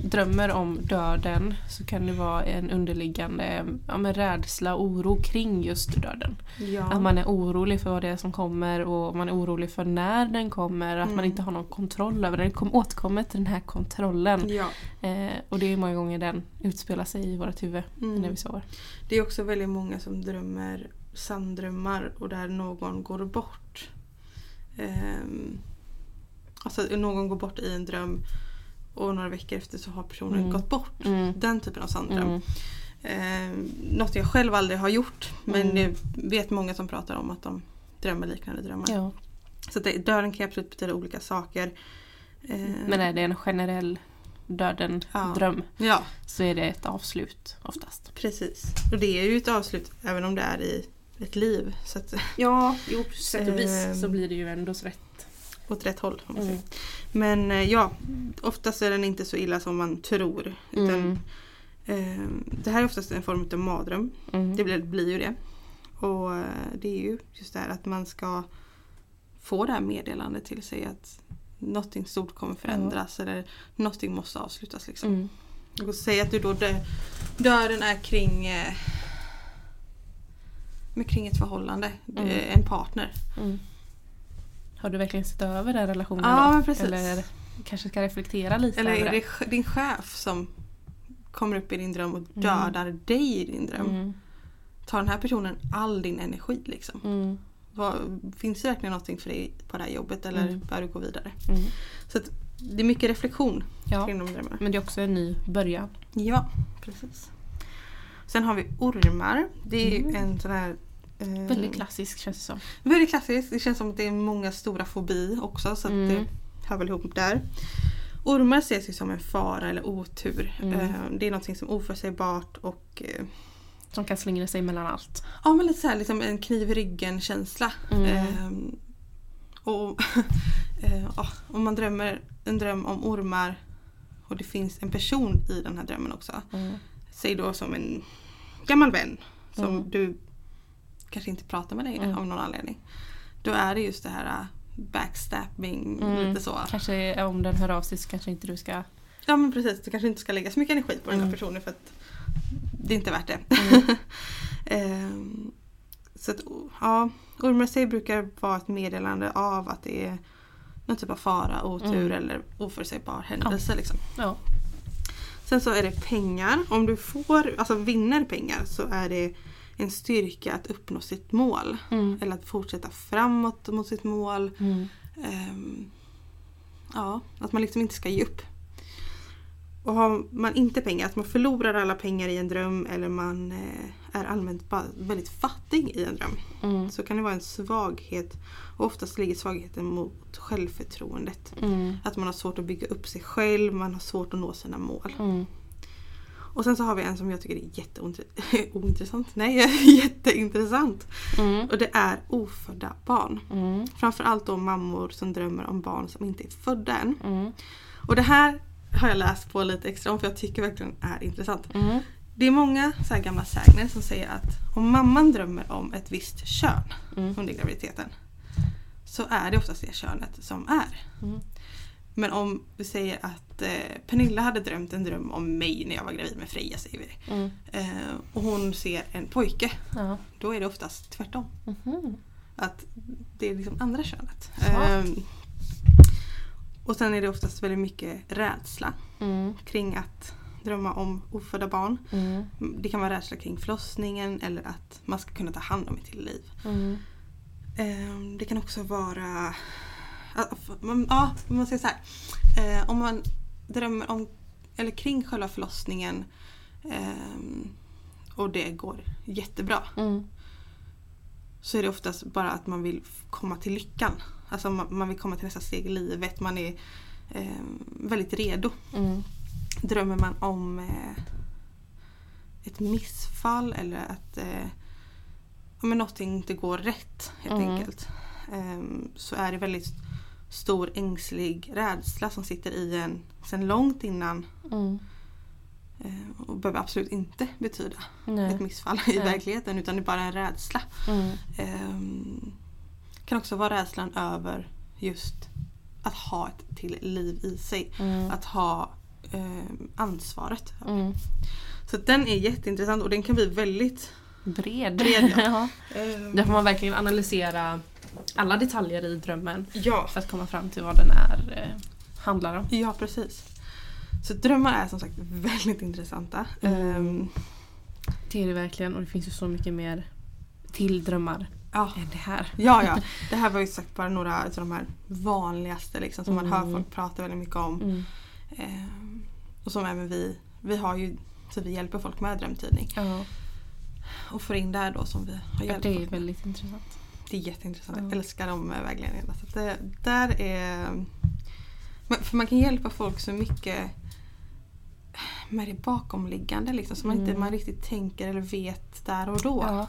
[SPEAKER 1] drömmer om döden så kan det vara en underliggande ja, men rädsla och oro kring just döden.
[SPEAKER 2] Ja.
[SPEAKER 1] Att man är orolig för vad det är som kommer och man är orolig för när den kommer. Att man
[SPEAKER 2] Mm.
[SPEAKER 1] inte har någon kontroll över den. Kom, återkommer till den här kontrollen.
[SPEAKER 2] ja.
[SPEAKER 1] Eh, och det är många gånger den utspelar sig i vårt huvud
[SPEAKER 2] Mm.
[SPEAKER 1] när vi sover.
[SPEAKER 2] Det är också väldigt många som drömmer sanddrömmar och där någon går bort. Ehm, alltså någon går bort i en dröm och några veckor efter så har personen
[SPEAKER 1] Mm.
[SPEAKER 2] gått bort.
[SPEAKER 1] Mm.
[SPEAKER 2] Den typen av sanddröm.
[SPEAKER 1] Mm.
[SPEAKER 2] Ehm, något jag själv aldrig har gjort men
[SPEAKER 1] Mm.
[SPEAKER 2] det vet många som pratar om att de drömmer liknande drömmar.
[SPEAKER 1] Ja.
[SPEAKER 2] Så att det, döden kan absolut betyda olika saker. Ehm,
[SPEAKER 1] Men är det en generell döden
[SPEAKER 2] Ja. Ja,
[SPEAKER 1] så är det ett avslut oftast.
[SPEAKER 2] precis. Och det är ju ett avslut även om det är i ett liv. Så att,
[SPEAKER 1] Ja, jo, på sätt och vis
[SPEAKER 2] Ehm.
[SPEAKER 1] så blir det ju ändå rätt.
[SPEAKER 2] åt rätt håll.
[SPEAKER 1] Mm.
[SPEAKER 2] Men eh, ja, oftast är den inte så illa som man tror. Utan,
[SPEAKER 1] Mm.
[SPEAKER 2] ehm, det här är oftast en form av mardröm.
[SPEAKER 1] Mm.
[SPEAKER 2] Det blir, blir ju det. Och eh, det är ju just det här att man ska få det här meddelandet till sig att någonting stort kommer förändras eller någonting måste avslutas. Liksom.
[SPEAKER 1] Mm.
[SPEAKER 2] Och säg att du då dö, döden är kring eh, men kring ett förhållande,
[SPEAKER 1] Mm.
[SPEAKER 2] eh, en partner.
[SPEAKER 1] Mm. Har du verkligen sett över den relationen
[SPEAKER 2] Ja,
[SPEAKER 1] då?
[SPEAKER 2] men precis.
[SPEAKER 1] Eller kanske ska reflektera lite
[SPEAKER 2] Eller
[SPEAKER 1] över
[SPEAKER 2] är det din chef som kommer upp i din dröm och dödar dig i din dröm?
[SPEAKER 1] Mm.
[SPEAKER 2] Tar den här personen all din energi liksom?
[SPEAKER 1] Mm.
[SPEAKER 2] Vad, finns det verkligen någonting för dig på det här jobbet eller
[SPEAKER 1] Mm.
[SPEAKER 2] bör du gå vidare?
[SPEAKER 1] Mm.
[SPEAKER 2] Så det är mycket reflektion
[SPEAKER 1] Ja,
[SPEAKER 2] kring de drömmarna.
[SPEAKER 1] men det är också en ny början.
[SPEAKER 2] Ja, precis. Sen har vi ormar. Det är ju en sån här... Eh,
[SPEAKER 1] Väldigt klassisk känns det som.
[SPEAKER 2] Väldigt klassiskt. Det känns som att det är många stora fobi också så
[SPEAKER 1] Mm.
[SPEAKER 2] det hör väl ihop där. Ormar ses ju som en fara eller otur.
[SPEAKER 1] Mm.
[SPEAKER 2] Eh, Det är någonting som är oförutsägbart och eh,
[SPEAKER 1] Som kan slingra sig mellan allt.
[SPEAKER 2] ja, men lite så här, liksom en kniv i ryggen känsla.
[SPEAKER 1] Mm.
[SPEAKER 2] Eh, och eh, Om man drömmer en dröm om ormar och det finns en person i den här drömmen också.
[SPEAKER 1] Mm.
[SPEAKER 2] Säg då som en gammal vän som
[SPEAKER 1] Mm.
[SPEAKER 2] du kanske inte pratar med längre
[SPEAKER 1] Mm.
[SPEAKER 2] av någon anledning. Då är det just det här äh, backstabbing,
[SPEAKER 1] Mm.
[SPEAKER 2] lite så.
[SPEAKER 1] Kanske om den hör av sig så kanske inte du ska...
[SPEAKER 2] Ja men precis, du kanske inte ska lägga så mycket energi på den här
[SPEAKER 1] Mm.
[SPEAKER 2] personen för att det är inte värt det. Ehm, så att, ja, ormar sig brukar vara ett meddelande av att det är någon typ av fara, otur
[SPEAKER 1] Mm.
[SPEAKER 2] eller oförutsägbar händelse. Liksom.
[SPEAKER 1] Ja.
[SPEAKER 2] Sen så är det pengar. Om du får, alltså vinner pengar så är det en styrka att uppnå sitt mål.
[SPEAKER 1] Mm.
[SPEAKER 2] Eller att fortsätta framåt mot sitt mål.
[SPEAKER 1] Mm.
[SPEAKER 2] Ehm, ja, att man liksom inte ska ge upp. Och har man inte pengar, att man förlorar alla pengar i en dröm eller man eh, är allmänt väldigt fattig i en dröm.
[SPEAKER 1] Mm.
[SPEAKER 2] Så kan det vara en svaghet. Och oftast ligger svagheten mot självförtroendet.
[SPEAKER 1] Mm.
[SPEAKER 2] Att man har svårt att bygga upp sig själv, man har svårt att nå sina mål.
[SPEAKER 1] Mm.
[SPEAKER 2] Och sen så har vi en som jag tycker är jätteointressant. Nej, jätteintressant.
[SPEAKER 1] Mm.
[SPEAKER 2] Och det är ofödda barn.
[SPEAKER 1] Mm.
[SPEAKER 2] Framförallt då mammor som drömmer om barn som inte är födda än.
[SPEAKER 1] Mm.
[SPEAKER 2] Och det här har jag läst på lite extra om för jag tycker verkligen är intressant.
[SPEAKER 1] Mm.
[SPEAKER 2] Det är många så här gamla sägner som säger att om mamman drömmer om ett visst kön
[SPEAKER 1] Mm.
[SPEAKER 2] under graviditeten så är det oftast det könet som är.
[SPEAKER 1] Mm.
[SPEAKER 2] Men om vi säger att eh, Pernilla hade drömt en dröm om mig när jag var gravid med Freja säger vi.
[SPEAKER 1] Mm.
[SPEAKER 2] Eh, och hon ser en pojke.
[SPEAKER 1] Ja.
[SPEAKER 2] Då är det oftast tvärtom.
[SPEAKER 1] Mhm.
[SPEAKER 2] Att det är liksom andra könet. Ehm, och sen är det oftast väldigt mycket rädsla
[SPEAKER 1] Mm.
[SPEAKER 2] kring att drömma om ofödda barn.
[SPEAKER 1] Mm.
[SPEAKER 2] Det kan vara rädsla kring förlossningen eller att man ska kunna ta hand om ett till liv.
[SPEAKER 1] Mm.
[SPEAKER 2] Ehm, det kan också vara... Ja, man- säger så här. Eh, om man drömmer om, eller kring själva förlossningen ehm, och det går jättebra
[SPEAKER 1] Mm.
[SPEAKER 2] så är det oftast bara att man vill komma till lyckan. Alltså man, man vill komma till nästa steg i livet. Man är ehm, väldigt redo.
[SPEAKER 1] Mm.
[SPEAKER 2] Drömmer man om eh, ett missfall eller att eh, men någonting inte går rätt helt
[SPEAKER 1] Mm.
[SPEAKER 2] enkelt. ehm, så är det väldigt stor ängslig rädsla som sitter i en sen långt innan
[SPEAKER 1] Mm.
[SPEAKER 2] eh, och behöver absolut inte betyda
[SPEAKER 1] Nej.
[SPEAKER 2] ett missfall i
[SPEAKER 1] Nej.
[SPEAKER 2] verkligheten utan det är bara en rädsla.
[SPEAKER 1] Mm.
[SPEAKER 2] Ehm, kan också vara rädslan över just att ha ett till liv i sig.
[SPEAKER 1] Mm.
[SPEAKER 2] Att ha ansvaret.
[SPEAKER 1] Mm.
[SPEAKER 2] Så den är jätteintressant och den kan bli väldigt
[SPEAKER 1] Bred.
[SPEAKER 2] Bred, ja. ehm,
[SPEAKER 1] Där får man verkligen analysera alla detaljer i drömmen
[SPEAKER 2] ja.
[SPEAKER 1] för att komma fram till vad den är, eh, handlar om.
[SPEAKER 2] ja, precis. Så drömmar är som sagt väldigt intressanta.
[SPEAKER 1] Mm.
[SPEAKER 2] Ehm,
[SPEAKER 1] Det är det verkligen och det finns ju så mycket mer till drömmar
[SPEAKER 2] ja.
[SPEAKER 1] än det här.
[SPEAKER 2] Ja, ja. Det här var ju sagt bara några av de här vanligaste liksom, som man hör
[SPEAKER 1] Mm.
[SPEAKER 2] folk prata väldigt mycket om.
[SPEAKER 1] Mm.
[SPEAKER 2] Ehm, och som även vi, vi har ju, så vi hjälper folk med drömtydning.
[SPEAKER 1] Ja,
[SPEAKER 2] Och får in där då som vi har hjälpt
[SPEAKER 1] det är
[SPEAKER 2] folk med.
[SPEAKER 1] väldigt intressant.
[SPEAKER 2] Det är jätteintressant.
[SPEAKER 1] Ja.
[SPEAKER 2] Jag älskar de vägledningarna. Så det, där är... För man kan hjälpa folk så mycket med det bakomliggande liksom, som man inte
[SPEAKER 1] Mm.
[SPEAKER 2] man riktigt tänker eller vet där och då.
[SPEAKER 1] Ja.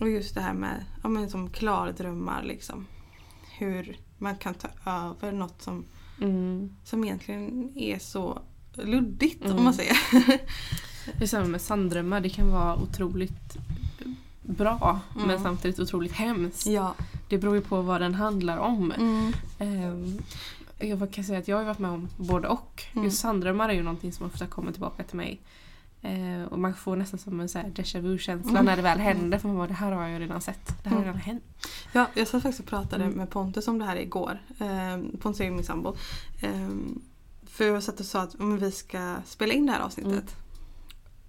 [SPEAKER 2] Och just det här med ja, men som klardrömmar. Liksom. Hur man kan ta över något som,
[SPEAKER 1] Mm.
[SPEAKER 2] som egentligen är så luddigt
[SPEAKER 1] Mm.
[SPEAKER 2] om man säger.
[SPEAKER 1] Det är samma med sanddrömmar. Det kan vara otroligt bra
[SPEAKER 2] Mm.
[SPEAKER 1] men samtidigt otroligt hemskt.
[SPEAKER 2] ja.
[SPEAKER 1] Det beror ju på vad den handlar om. Ehm, jag kan säga att jag har varit med om både och.
[SPEAKER 2] Mm.
[SPEAKER 1] Just sanddrömmar är ju någonting som ofta kommer tillbaka till mig. Eh, och man får nästan som en så här déjà vu-känsla
[SPEAKER 2] Mm.
[SPEAKER 1] när det väl händer. För man bara, det här har jag redan sett. Det här har
[SPEAKER 2] Mm.
[SPEAKER 1] redan hänt.
[SPEAKER 2] Ja, jag satt faktiskt och pratade
[SPEAKER 1] Mm.
[SPEAKER 2] med Pontus om det här igår. Eh, Pontus är ju min sambo. Eh, för jag satt och sa att om vi ska spela in det här avsnittet.
[SPEAKER 1] Mm.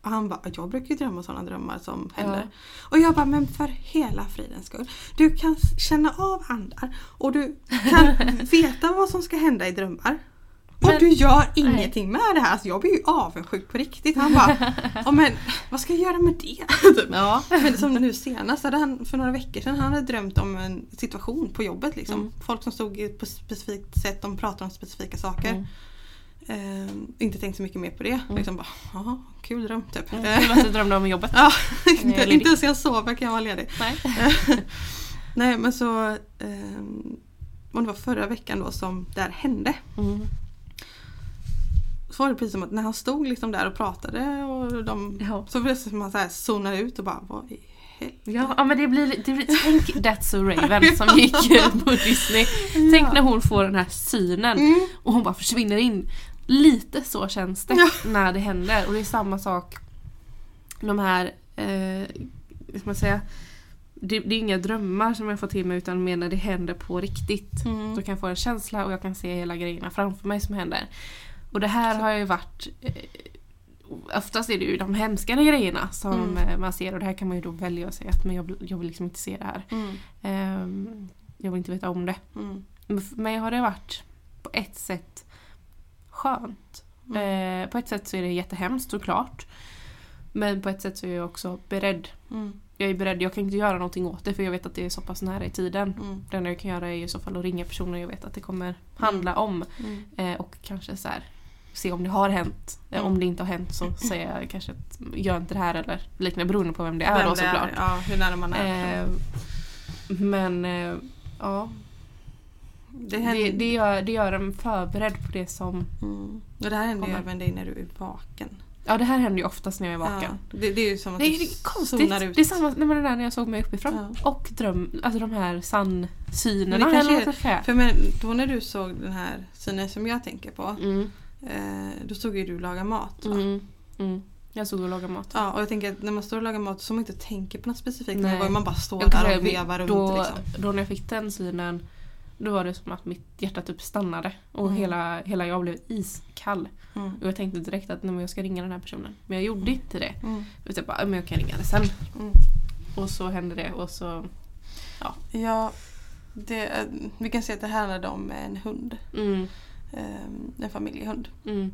[SPEAKER 2] Och han bara, jag brukar ju drömma sådana drömmar som händer.
[SPEAKER 1] Ja.
[SPEAKER 2] Och jag bara, men för hela fridens skull. Du kan känna av andar och du kan veta vad som ska hända i drömmar. Och
[SPEAKER 1] Men-
[SPEAKER 2] du gör ingenting med det här. Alltså jag blir ju avundsjuk på riktigt. Han bara, men vad ska jag göra med det? Typ.
[SPEAKER 1] Ja.
[SPEAKER 2] Men som nu senast, hade han, för några veckor sedan, han hade drömt om en situation på jobbet. Liksom.
[SPEAKER 1] Mm.
[SPEAKER 2] Folk som stod på ett specifikt sätt, de pratar om specifika saker.
[SPEAKER 1] Mm.
[SPEAKER 2] Ehm, inte tänkt så mycket mer på det. Liksom bara, kul dröm typ.
[SPEAKER 1] Mm. Kul att du drömde om jobbet.
[SPEAKER 2] Ja, inte, inte ens jag sover kan jag vara ledig.
[SPEAKER 1] Nej.
[SPEAKER 2] Nej men så, ehm, om det var förra veckan då som det här hände.
[SPEAKER 1] Mm.
[SPEAKER 2] Så var det precis som att när han stod liksom där och pratade och de,
[SPEAKER 1] Ja.
[SPEAKER 2] så att man så här zonade ut och bara vad i helvete.
[SPEAKER 1] Ja, ja men det blir, det blir tänk That's so Raven som gick på Disney. Tänk när hon får den här synen
[SPEAKER 2] Mm.
[SPEAKER 1] och hon bara försvinner in. Lite så känns det
[SPEAKER 2] Ja.
[SPEAKER 1] när det händer och det är samma sak de här, eh, hur ska man säga, det, det är inga drömmar som jag får till mig utan mer när det händer på riktigt.
[SPEAKER 2] Mm.
[SPEAKER 1] Då kan jag få en känsla och jag kan se hela grejerna framför mig som händer. Och det här har ju varit eh, Oftast är det ju de hemskare grejerna som
[SPEAKER 2] Mm.
[SPEAKER 1] eh, man ser och det här kan man ju då välja att säga att men jag, vill- jag vill liksom inte se det här.
[SPEAKER 2] Mm.
[SPEAKER 1] Ehm, jag vill inte veta om det.
[SPEAKER 2] Mm.
[SPEAKER 1] Men för mig har det varit på ett sätt skönt. Eh, på ett sätt så är det jättehemskt såklart. Men på ett sätt så är jag också beredd.
[SPEAKER 2] Mm.
[SPEAKER 1] Jag är beredd, jag kan inte göra någonting åt det för jag vet att det är så pass nära i tiden.
[SPEAKER 2] Mm.
[SPEAKER 1] Det enda jag kan göra är i så fall att ringa personer jag vet att det kommer handla om. Eh, och kanske så här, se om det har hänt. Eh,
[SPEAKER 2] Mm.
[SPEAKER 1] Om det inte har hänt så säger jag kanske att gör inte det här eller liknande beroende på vem det är
[SPEAKER 2] Vem
[SPEAKER 1] då
[SPEAKER 2] det är,
[SPEAKER 1] såklart.
[SPEAKER 2] Ja, hur nära man är.
[SPEAKER 1] Eh, men eh, ja,
[SPEAKER 2] det,
[SPEAKER 1] det, det, gör, det gör en förberedd på det som...
[SPEAKER 2] mm. Och det här händer ju även dig när du är vaken.
[SPEAKER 1] Ja det här händer ju oftast när jag är vaken.
[SPEAKER 2] Ja, det, det är ju som att
[SPEAKER 1] Det är,
[SPEAKER 2] du
[SPEAKER 1] det är konstigt. Det är samma nej, men det där när jag såg mig uppifrån.
[SPEAKER 2] Ja.
[SPEAKER 1] Och dröm, alltså de här
[SPEAKER 2] Men
[SPEAKER 1] sannsynerna.
[SPEAKER 2] det kanske är-. För men, då när du såg den här synen som jag tänker på.
[SPEAKER 1] Mm,
[SPEAKER 2] Eh, då såg ju du laga mat. Va?
[SPEAKER 1] mm, mm. Jag såg och lagade mat.
[SPEAKER 2] Ja, och jag tänker att när man står och lagar mat så man inte tänker på något specifikt.
[SPEAKER 1] Nej.
[SPEAKER 2] Man bara står
[SPEAKER 1] Jag
[SPEAKER 2] där och vevar runt.
[SPEAKER 1] då,
[SPEAKER 2] Liksom.
[SPEAKER 1] då när jag fick den synen då var det som att mitt hjärta typ stannade och
[SPEAKER 2] Mm.
[SPEAKER 1] hela, hela jag blev iskall.
[SPEAKER 2] Mm.
[SPEAKER 1] Och jag tänkte direkt att nej, jag ska ringa den här personen. Men jag gjorde inte det.
[SPEAKER 2] Mm.
[SPEAKER 1] Utan jag bara, "Ja, men jag kan ringa det sen.
[SPEAKER 2] Mm.
[SPEAKER 1] Och så hände det och så...
[SPEAKER 2] Ja, det, eh, vi kan se att det här handlade om en hund.
[SPEAKER 1] Mm,
[SPEAKER 2] Eh, en familjehund.
[SPEAKER 1] mm,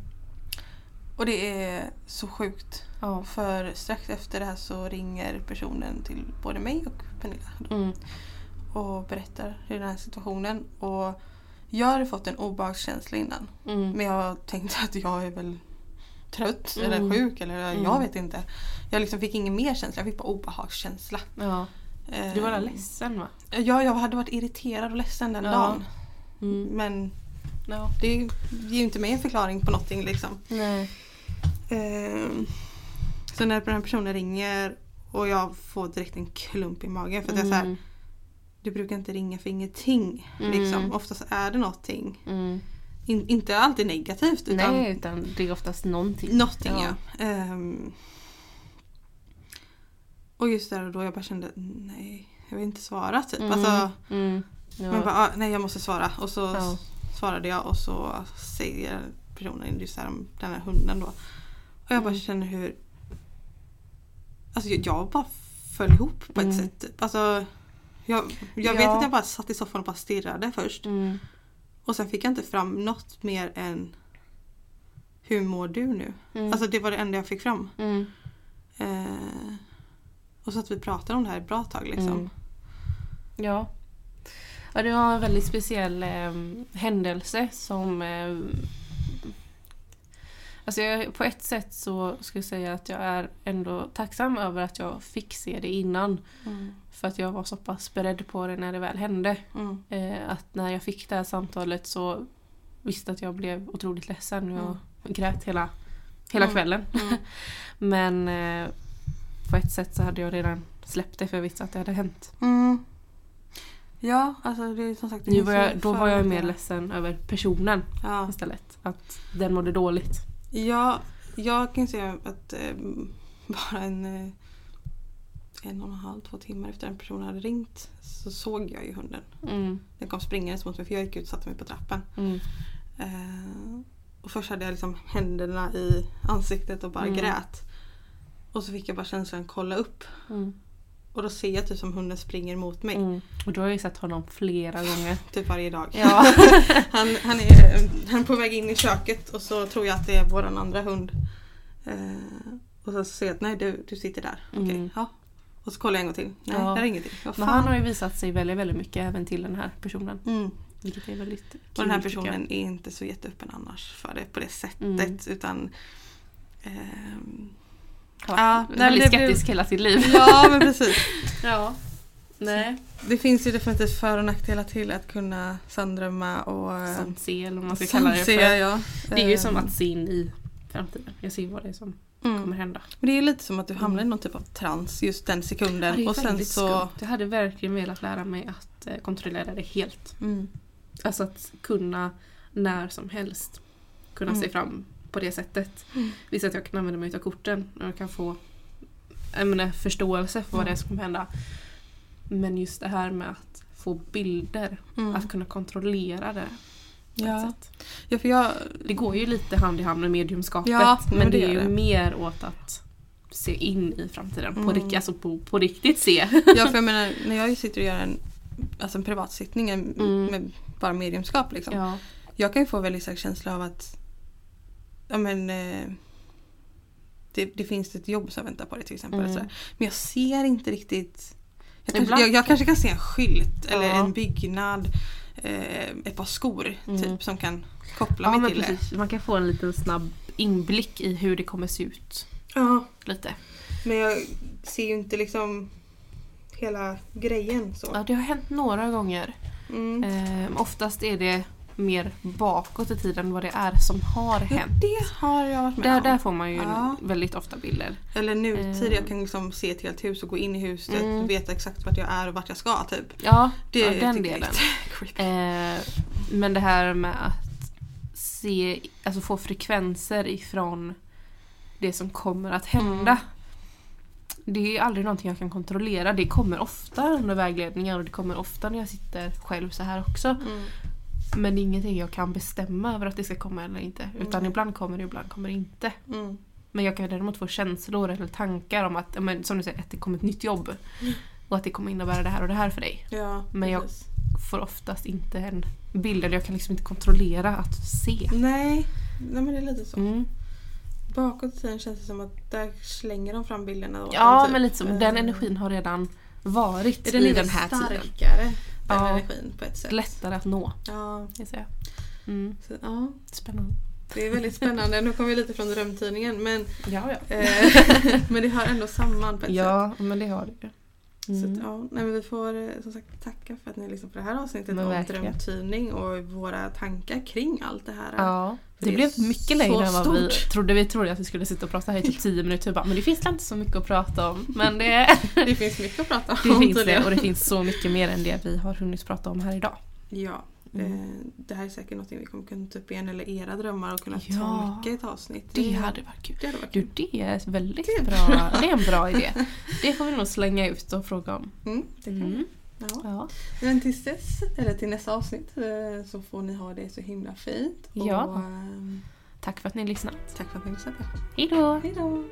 [SPEAKER 2] Och det är så sjukt.
[SPEAKER 1] ja,
[SPEAKER 2] För strax efter det här så ringer personen till både mig och Pernilla.
[SPEAKER 1] mm,
[SPEAKER 2] Och berättar i den här situationen. Och jag hade fått en obehagskänsla innan.
[SPEAKER 1] mm,
[SPEAKER 2] Men jag tänkte att jag är väl trött
[SPEAKER 1] Mm.
[SPEAKER 2] eller sjuk eller
[SPEAKER 1] Mm.
[SPEAKER 2] jag vet inte. Jag liksom fick ingen mer känsla, jag fick bara obehagskänsla.
[SPEAKER 1] ja.
[SPEAKER 2] Eh,
[SPEAKER 1] Du var där ledsen va?
[SPEAKER 2] Ja, jag hade varit irriterad och ledsen den
[SPEAKER 1] Ja.
[SPEAKER 2] dagen.
[SPEAKER 1] Mm.
[SPEAKER 2] Men
[SPEAKER 1] Ja.
[SPEAKER 2] det ger ju inte mig en förklaring på någonting liksom.
[SPEAKER 1] Nej.
[SPEAKER 2] Ehm, så när den här personen ringer och jag får direkt en klump i magen för att jag är så här,
[SPEAKER 1] Mm.
[SPEAKER 2] du brukar inte ringa för ingenting.
[SPEAKER 1] Mm.
[SPEAKER 2] Liksom. Oftast är det någonting.
[SPEAKER 1] Mm.
[SPEAKER 2] In, inte alltid negativt utan
[SPEAKER 1] Nej, utan det är oftast någonting.
[SPEAKER 2] någonting
[SPEAKER 1] Ja.
[SPEAKER 2] ja. Ehm, och just där och då jag bara kände nej, jag vill inte svara typ.
[SPEAKER 1] Mm.
[SPEAKER 2] Alltså,
[SPEAKER 1] Mm. Ja.
[SPEAKER 2] Men bara, ah, nej jag måste svara. Och så
[SPEAKER 1] Ja.
[SPEAKER 2] Svarade jag och så säger personen just här om den här hunden då. Och jag bara
[SPEAKER 1] Mm.
[SPEAKER 2] känner hur Alltså jag, bara föll ihop på ett
[SPEAKER 1] Mm.
[SPEAKER 2] sätt. Typ. Alltså, jag jag vet
[SPEAKER 1] Ja.
[SPEAKER 2] att jag bara satt i soffan och bara stirrade först.
[SPEAKER 1] Mm.
[SPEAKER 2] Och sen fick jag inte fram något mer än Hur mår du nu?
[SPEAKER 1] Mm.
[SPEAKER 2] Alltså det var det enda jag fick fram.
[SPEAKER 1] Mm.
[SPEAKER 2] Eh, och så att vi pratade om det här ett bra tag liksom.
[SPEAKER 1] Mm. Ja. Ja. Det var en väldigt speciell eh, händelse som... Eh, alltså jag, på ett sätt så skulle jag säga att jag är ändå tacksam över att jag fick se det innan.
[SPEAKER 2] Mm.
[SPEAKER 1] För att jag var så pass beredd på det när det väl hände.
[SPEAKER 2] Mm.
[SPEAKER 1] Eh, att när jag fick det här samtalet så visste att jag blev otroligt ledsen. Jag grät hela, hela
[SPEAKER 2] Mm.
[SPEAKER 1] kvällen.
[SPEAKER 2] Mm.
[SPEAKER 1] Men eh, på ett sätt så hade jag redan släppt det för jag visste att det hade hänt.
[SPEAKER 2] Mm. Ja, alltså det är som sagt det
[SPEAKER 1] Nu var jag, då var jag mer ledsen över personen
[SPEAKER 2] Ja.
[SPEAKER 1] istället. Att den mådde dåligt.
[SPEAKER 2] Ja, jag kan säga att eh, bara en, eh, en och en halv, två timmar efter den personen hade ringt så såg jag ju hunden.
[SPEAKER 1] Mm,
[SPEAKER 2] Den kom springandes mot mig för jag gick ut och satte mig på trappen.
[SPEAKER 1] mm,
[SPEAKER 2] Eh, och först hade jag liksom händerna i ansiktet och bara
[SPEAKER 1] Mm.
[SPEAKER 2] grät. Och så fick jag bara känslan kolla upp.
[SPEAKER 1] mm,
[SPEAKER 2] Och då ser jag typ som hunden springer mot mig.
[SPEAKER 1] mm. Och då har jag ju sett honom flera gånger.
[SPEAKER 2] Typ varje dag.
[SPEAKER 1] Ja.
[SPEAKER 2] han, han, är, han är på väg in i köket och så tror jag att det är våran andra hund. Eh, och så ser jag att nej du, du sitter där. Okej,
[SPEAKER 1] Mm.
[SPEAKER 2] ja. Och så kollar jag en gång till. Nej,
[SPEAKER 1] Ja.
[SPEAKER 2] där är ingenting. Vad
[SPEAKER 1] Men han har ju visat sig väldigt, väldigt mycket även till den här personen.
[SPEAKER 2] mm.
[SPEAKER 1] Vilket är väldigt kul.
[SPEAKER 2] Och den här personen är inte så jätteöppen annars för det på det sättet.
[SPEAKER 1] Mm.
[SPEAKER 2] Utan ehm,
[SPEAKER 1] Ja,
[SPEAKER 2] Ja,
[SPEAKER 1] väldigt skeptisk hela sitt liv.
[SPEAKER 2] Ja men precis.
[SPEAKER 1] Ja. Nej.
[SPEAKER 2] Det finns ju definitivt för och nackdelar till att kunna sanddrömma och eh,
[SPEAKER 1] Som se eller vad man ska kalla det för.
[SPEAKER 2] ja.
[SPEAKER 1] Det är ju som att se in i framtiden. Jag ser vad det är som
[SPEAKER 2] mm.
[SPEAKER 1] kommer hända.
[SPEAKER 2] Men det är lite som att du hamnar i någon typ av trans just den
[SPEAKER 1] Ja,
[SPEAKER 2] sekunden.
[SPEAKER 1] det är
[SPEAKER 2] och sen så...
[SPEAKER 1] skumt. Jag hade verkligen velat lära mig att eh, kontrollera det helt.
[SPEAKER 2] Mm.
[SPEAKER 1] Alltså att kunna när som helst kunna
[SPEAKER 2] Mm.
[SPEAKER 1] se fram på det sättet.
[SPEAKER 2] Mm.
[SPEAKER 1] Visst att jag kan använda mig av korten och jag kan få menar, förståelse för vad det är som kommer hända. Men just det här med att få bilder,
[SPEAKER 2] Mm.
[SPEAKER 1] att kunna kontrollera det. på
[SPEAKER 2] Ja. ja, för jag...
[SPEAKER 1] Det går ju lite hand i hand med mediumskapet
[SPEAKER 2] Ja,
[SPEAKER 1] men,
[SPEAKER 2] men det
[SPEAKER 1] det är ju
[SPEAKER 2] det.
[SPEAKER 1] mer åt att se in i framtiden. På,
[SPEAKER 2] Mm.
[SPEAKER 1] rikt, alltså på, på riktigt se.
[SPEAKER 2] Ja, för jag menar när jag sitter och gör en, alltså en privatsittning en-
[SPEAKER 1] Mm.
[SPEAKER 2] med bara mediumskap liksom.
[SPEAKER 1] Ja.
[SPEAKER 2] Jag kan ju få väldigt stark känsla av att ja, men, eh, det, det finns ett jobb som väntar på dig till exempel.
[SPEAKER 1] Mm.
[SPEAKER 2] Så här. Men jag ser inte riktigt jag kanske, jag, jag kanske kan se en skylt eller
[SPEAKER 1] Ja.
[SPEAKER 2] en byggnad, eh, ett par skor
[SPEAKER 1] Mm.
[SPEAKER 2] typ som kan koppla
[SPEAKER 1] Ja
[SPEAKER 2] mig till
[SPEAKER 1] precis. Man kan få en liten snabb inblick i hur det kommer se ut.
[SPEAKER 2] det. Ja,
[SPEAKER 1] Lite.
[SPEAKER 2] men jag ser ju inte liksom hela grejen så.
[SPEAKER 1] Ja, det har hänt några gånger.
[SPEAKER 2] Mm.
[SPEAKER 1] Ehm, oftast är det mer bakåt i tiden vad det är som har
[SPEAKER 2] Ja,
[SPEAKER 1] hänt.
[SPEAKER 2] det har jag varit med
[SPEAKER 1] Där,
[SPEAKER 2] om.
[SPEAKER 1] där får man ju
[SPEAKER 2] Ja.
[SPEAKER 1] väldigt ofta bilder.
[SPEAKER 2] Eller nutid,
[SPEAKER 1] Eh.
[SPEAKER 2] jag kan liksom se ett helt hus och gå in i huset
[SPEAKER 1] Mm.
[SPEAKER 2] och veta exakt vart jag är och vart jag ska typ.
[SPEAKER 1] Ja,
[SPEAKER 2] Det
[SPEAKER 1] ja den delen. Eh, men det här med att se, alltså få frekvenser ifrån det som kommer att hända.
[SPEAKER 2] Mm.
[SPEAKER 1] Det är aldrig någonting jag kan kontrollera. Det kommer ofta under vägledningar och det kommer ofta när jag sitter själv så här också.
[SPEAKER 2] Mm.
[SPEAKER 1] Men det är ingenting jag kan bestämma över att det ska komma eller inte. Utan
[SPEAKER 2] Nej.
[SPEAKER 1] ibland kommer det, ibland kommer det inte.
[SPEAKER 2] Mm.
[SPEAKER 1] Men jag kan däremot få känslor eller tankar om att, men, som du säger, att det kommer ett nytt jobb. Och att det kommer innebära det här och det här för dig.
[SPEAKER 2] Ja,
[SPEAKER 1] Men jag-
[SPEAKER 2] precis.
[SPEAKER 1] Får oftast inte en bild, eller jag kan liksom inte kontrollera att se.
[SPEAKER 2] Nej, nej men det är lite så.
[SPEAKER 1] Mm.
[SPEAKER 2] Bakåt i tiden känns det som att där slänger de fram bilderna.
[SPEAKER 1] Ja,
[SPEAKER 2] typ.
[SPEAKER 1] men lite så.
[SPEAKER 2] Eh,
[SPEAKER 1] Den energin har redan varit
[SPEAKER 2] är den
[SPEAKER 1] i den här tiden.
[SPEAKER 2] Den
[SPEAKER 1] Ja.
[SPEAKER 2] energin på ett sätt.
[SPEAKER 1] Lättare att nå,
[SPEAKER 2] Ja,
[SPEAKER 1] jag. Mm.
[SPEAKER 2] så, ja,
[SPEAKER 1] Spännande.
[SPEAKER 2] det är väldigt spännande. Nu kommer vi lite från drömtidningen men,
[SPEAKER 1] Ja, ja.
[SPEAKER 2] eh, men det hör ändå samman på ett sätt.
[SPEAKER 1] Ja, men det har det ju.
[SPEAKER 2] Så att, ja, nej, men vi får eh, som sagt tacka för att ni lyssnade på det här avsnittet
[SPEAKER 1] Men
[SPEAKER 2] om
[SPEAKER 1] verkligen.
[SPEAKER 2] drömtydning och våra tankar kring allt det här.
[SPEAKER 1] Ja, det
[SPEAKER 2] det är
[SPEAKER 1] blev mycket längre än vad vi
[SPEAKER 2] stort.
[SPEAKER 1] trodde. Vi trodde att vi skulle sitta och prata här i typ 10 minuter bara, men det finns inte så mycket att prata om. Men det,
[SPEAKER 2] Det finns mycket att prata om.
[SPEAKER 1] det finns det och det finns så mycket mer än det vi har hunnit prata om här idag.
[SPEAKER 2] Ja,
[SPEAKER 1] Mm.
[SPEAKER 2] eh, det här är säkert något vi kommer kunna ta upp igen eller era drömmar och kunna ta
[SPEAKER 1] Ja.
[SPEAKER 2] mycket i ett avsnitt.
[SPEAKER 1] Det hade varit kul.
[SPEAKER 2] det hade varit
[SPEAKER 1] Du,
[SPEAKER 2] kul.
[SPEAKER 1] det är väldigt bra, det är en bra idé. Det får vi nog slänga ut och fråga om.
[SPEAKER 2] Det
[SPEAKER 1] Mm.
[SPEAKER 2] Ja.
[SPEAKER 1] Ja.
[SPEAKER 2] Men tills dess, eller till nästa avsnitt, eh, så får ni ha det så himla fint.
[SPEAKER 1] Ja.
[SPEAKER 2] Och, ehm,
[SPEAKER 1] Tack för att ni lyssnat.
[SPEAKER 2] tack för att ni lyssnade. Hej då!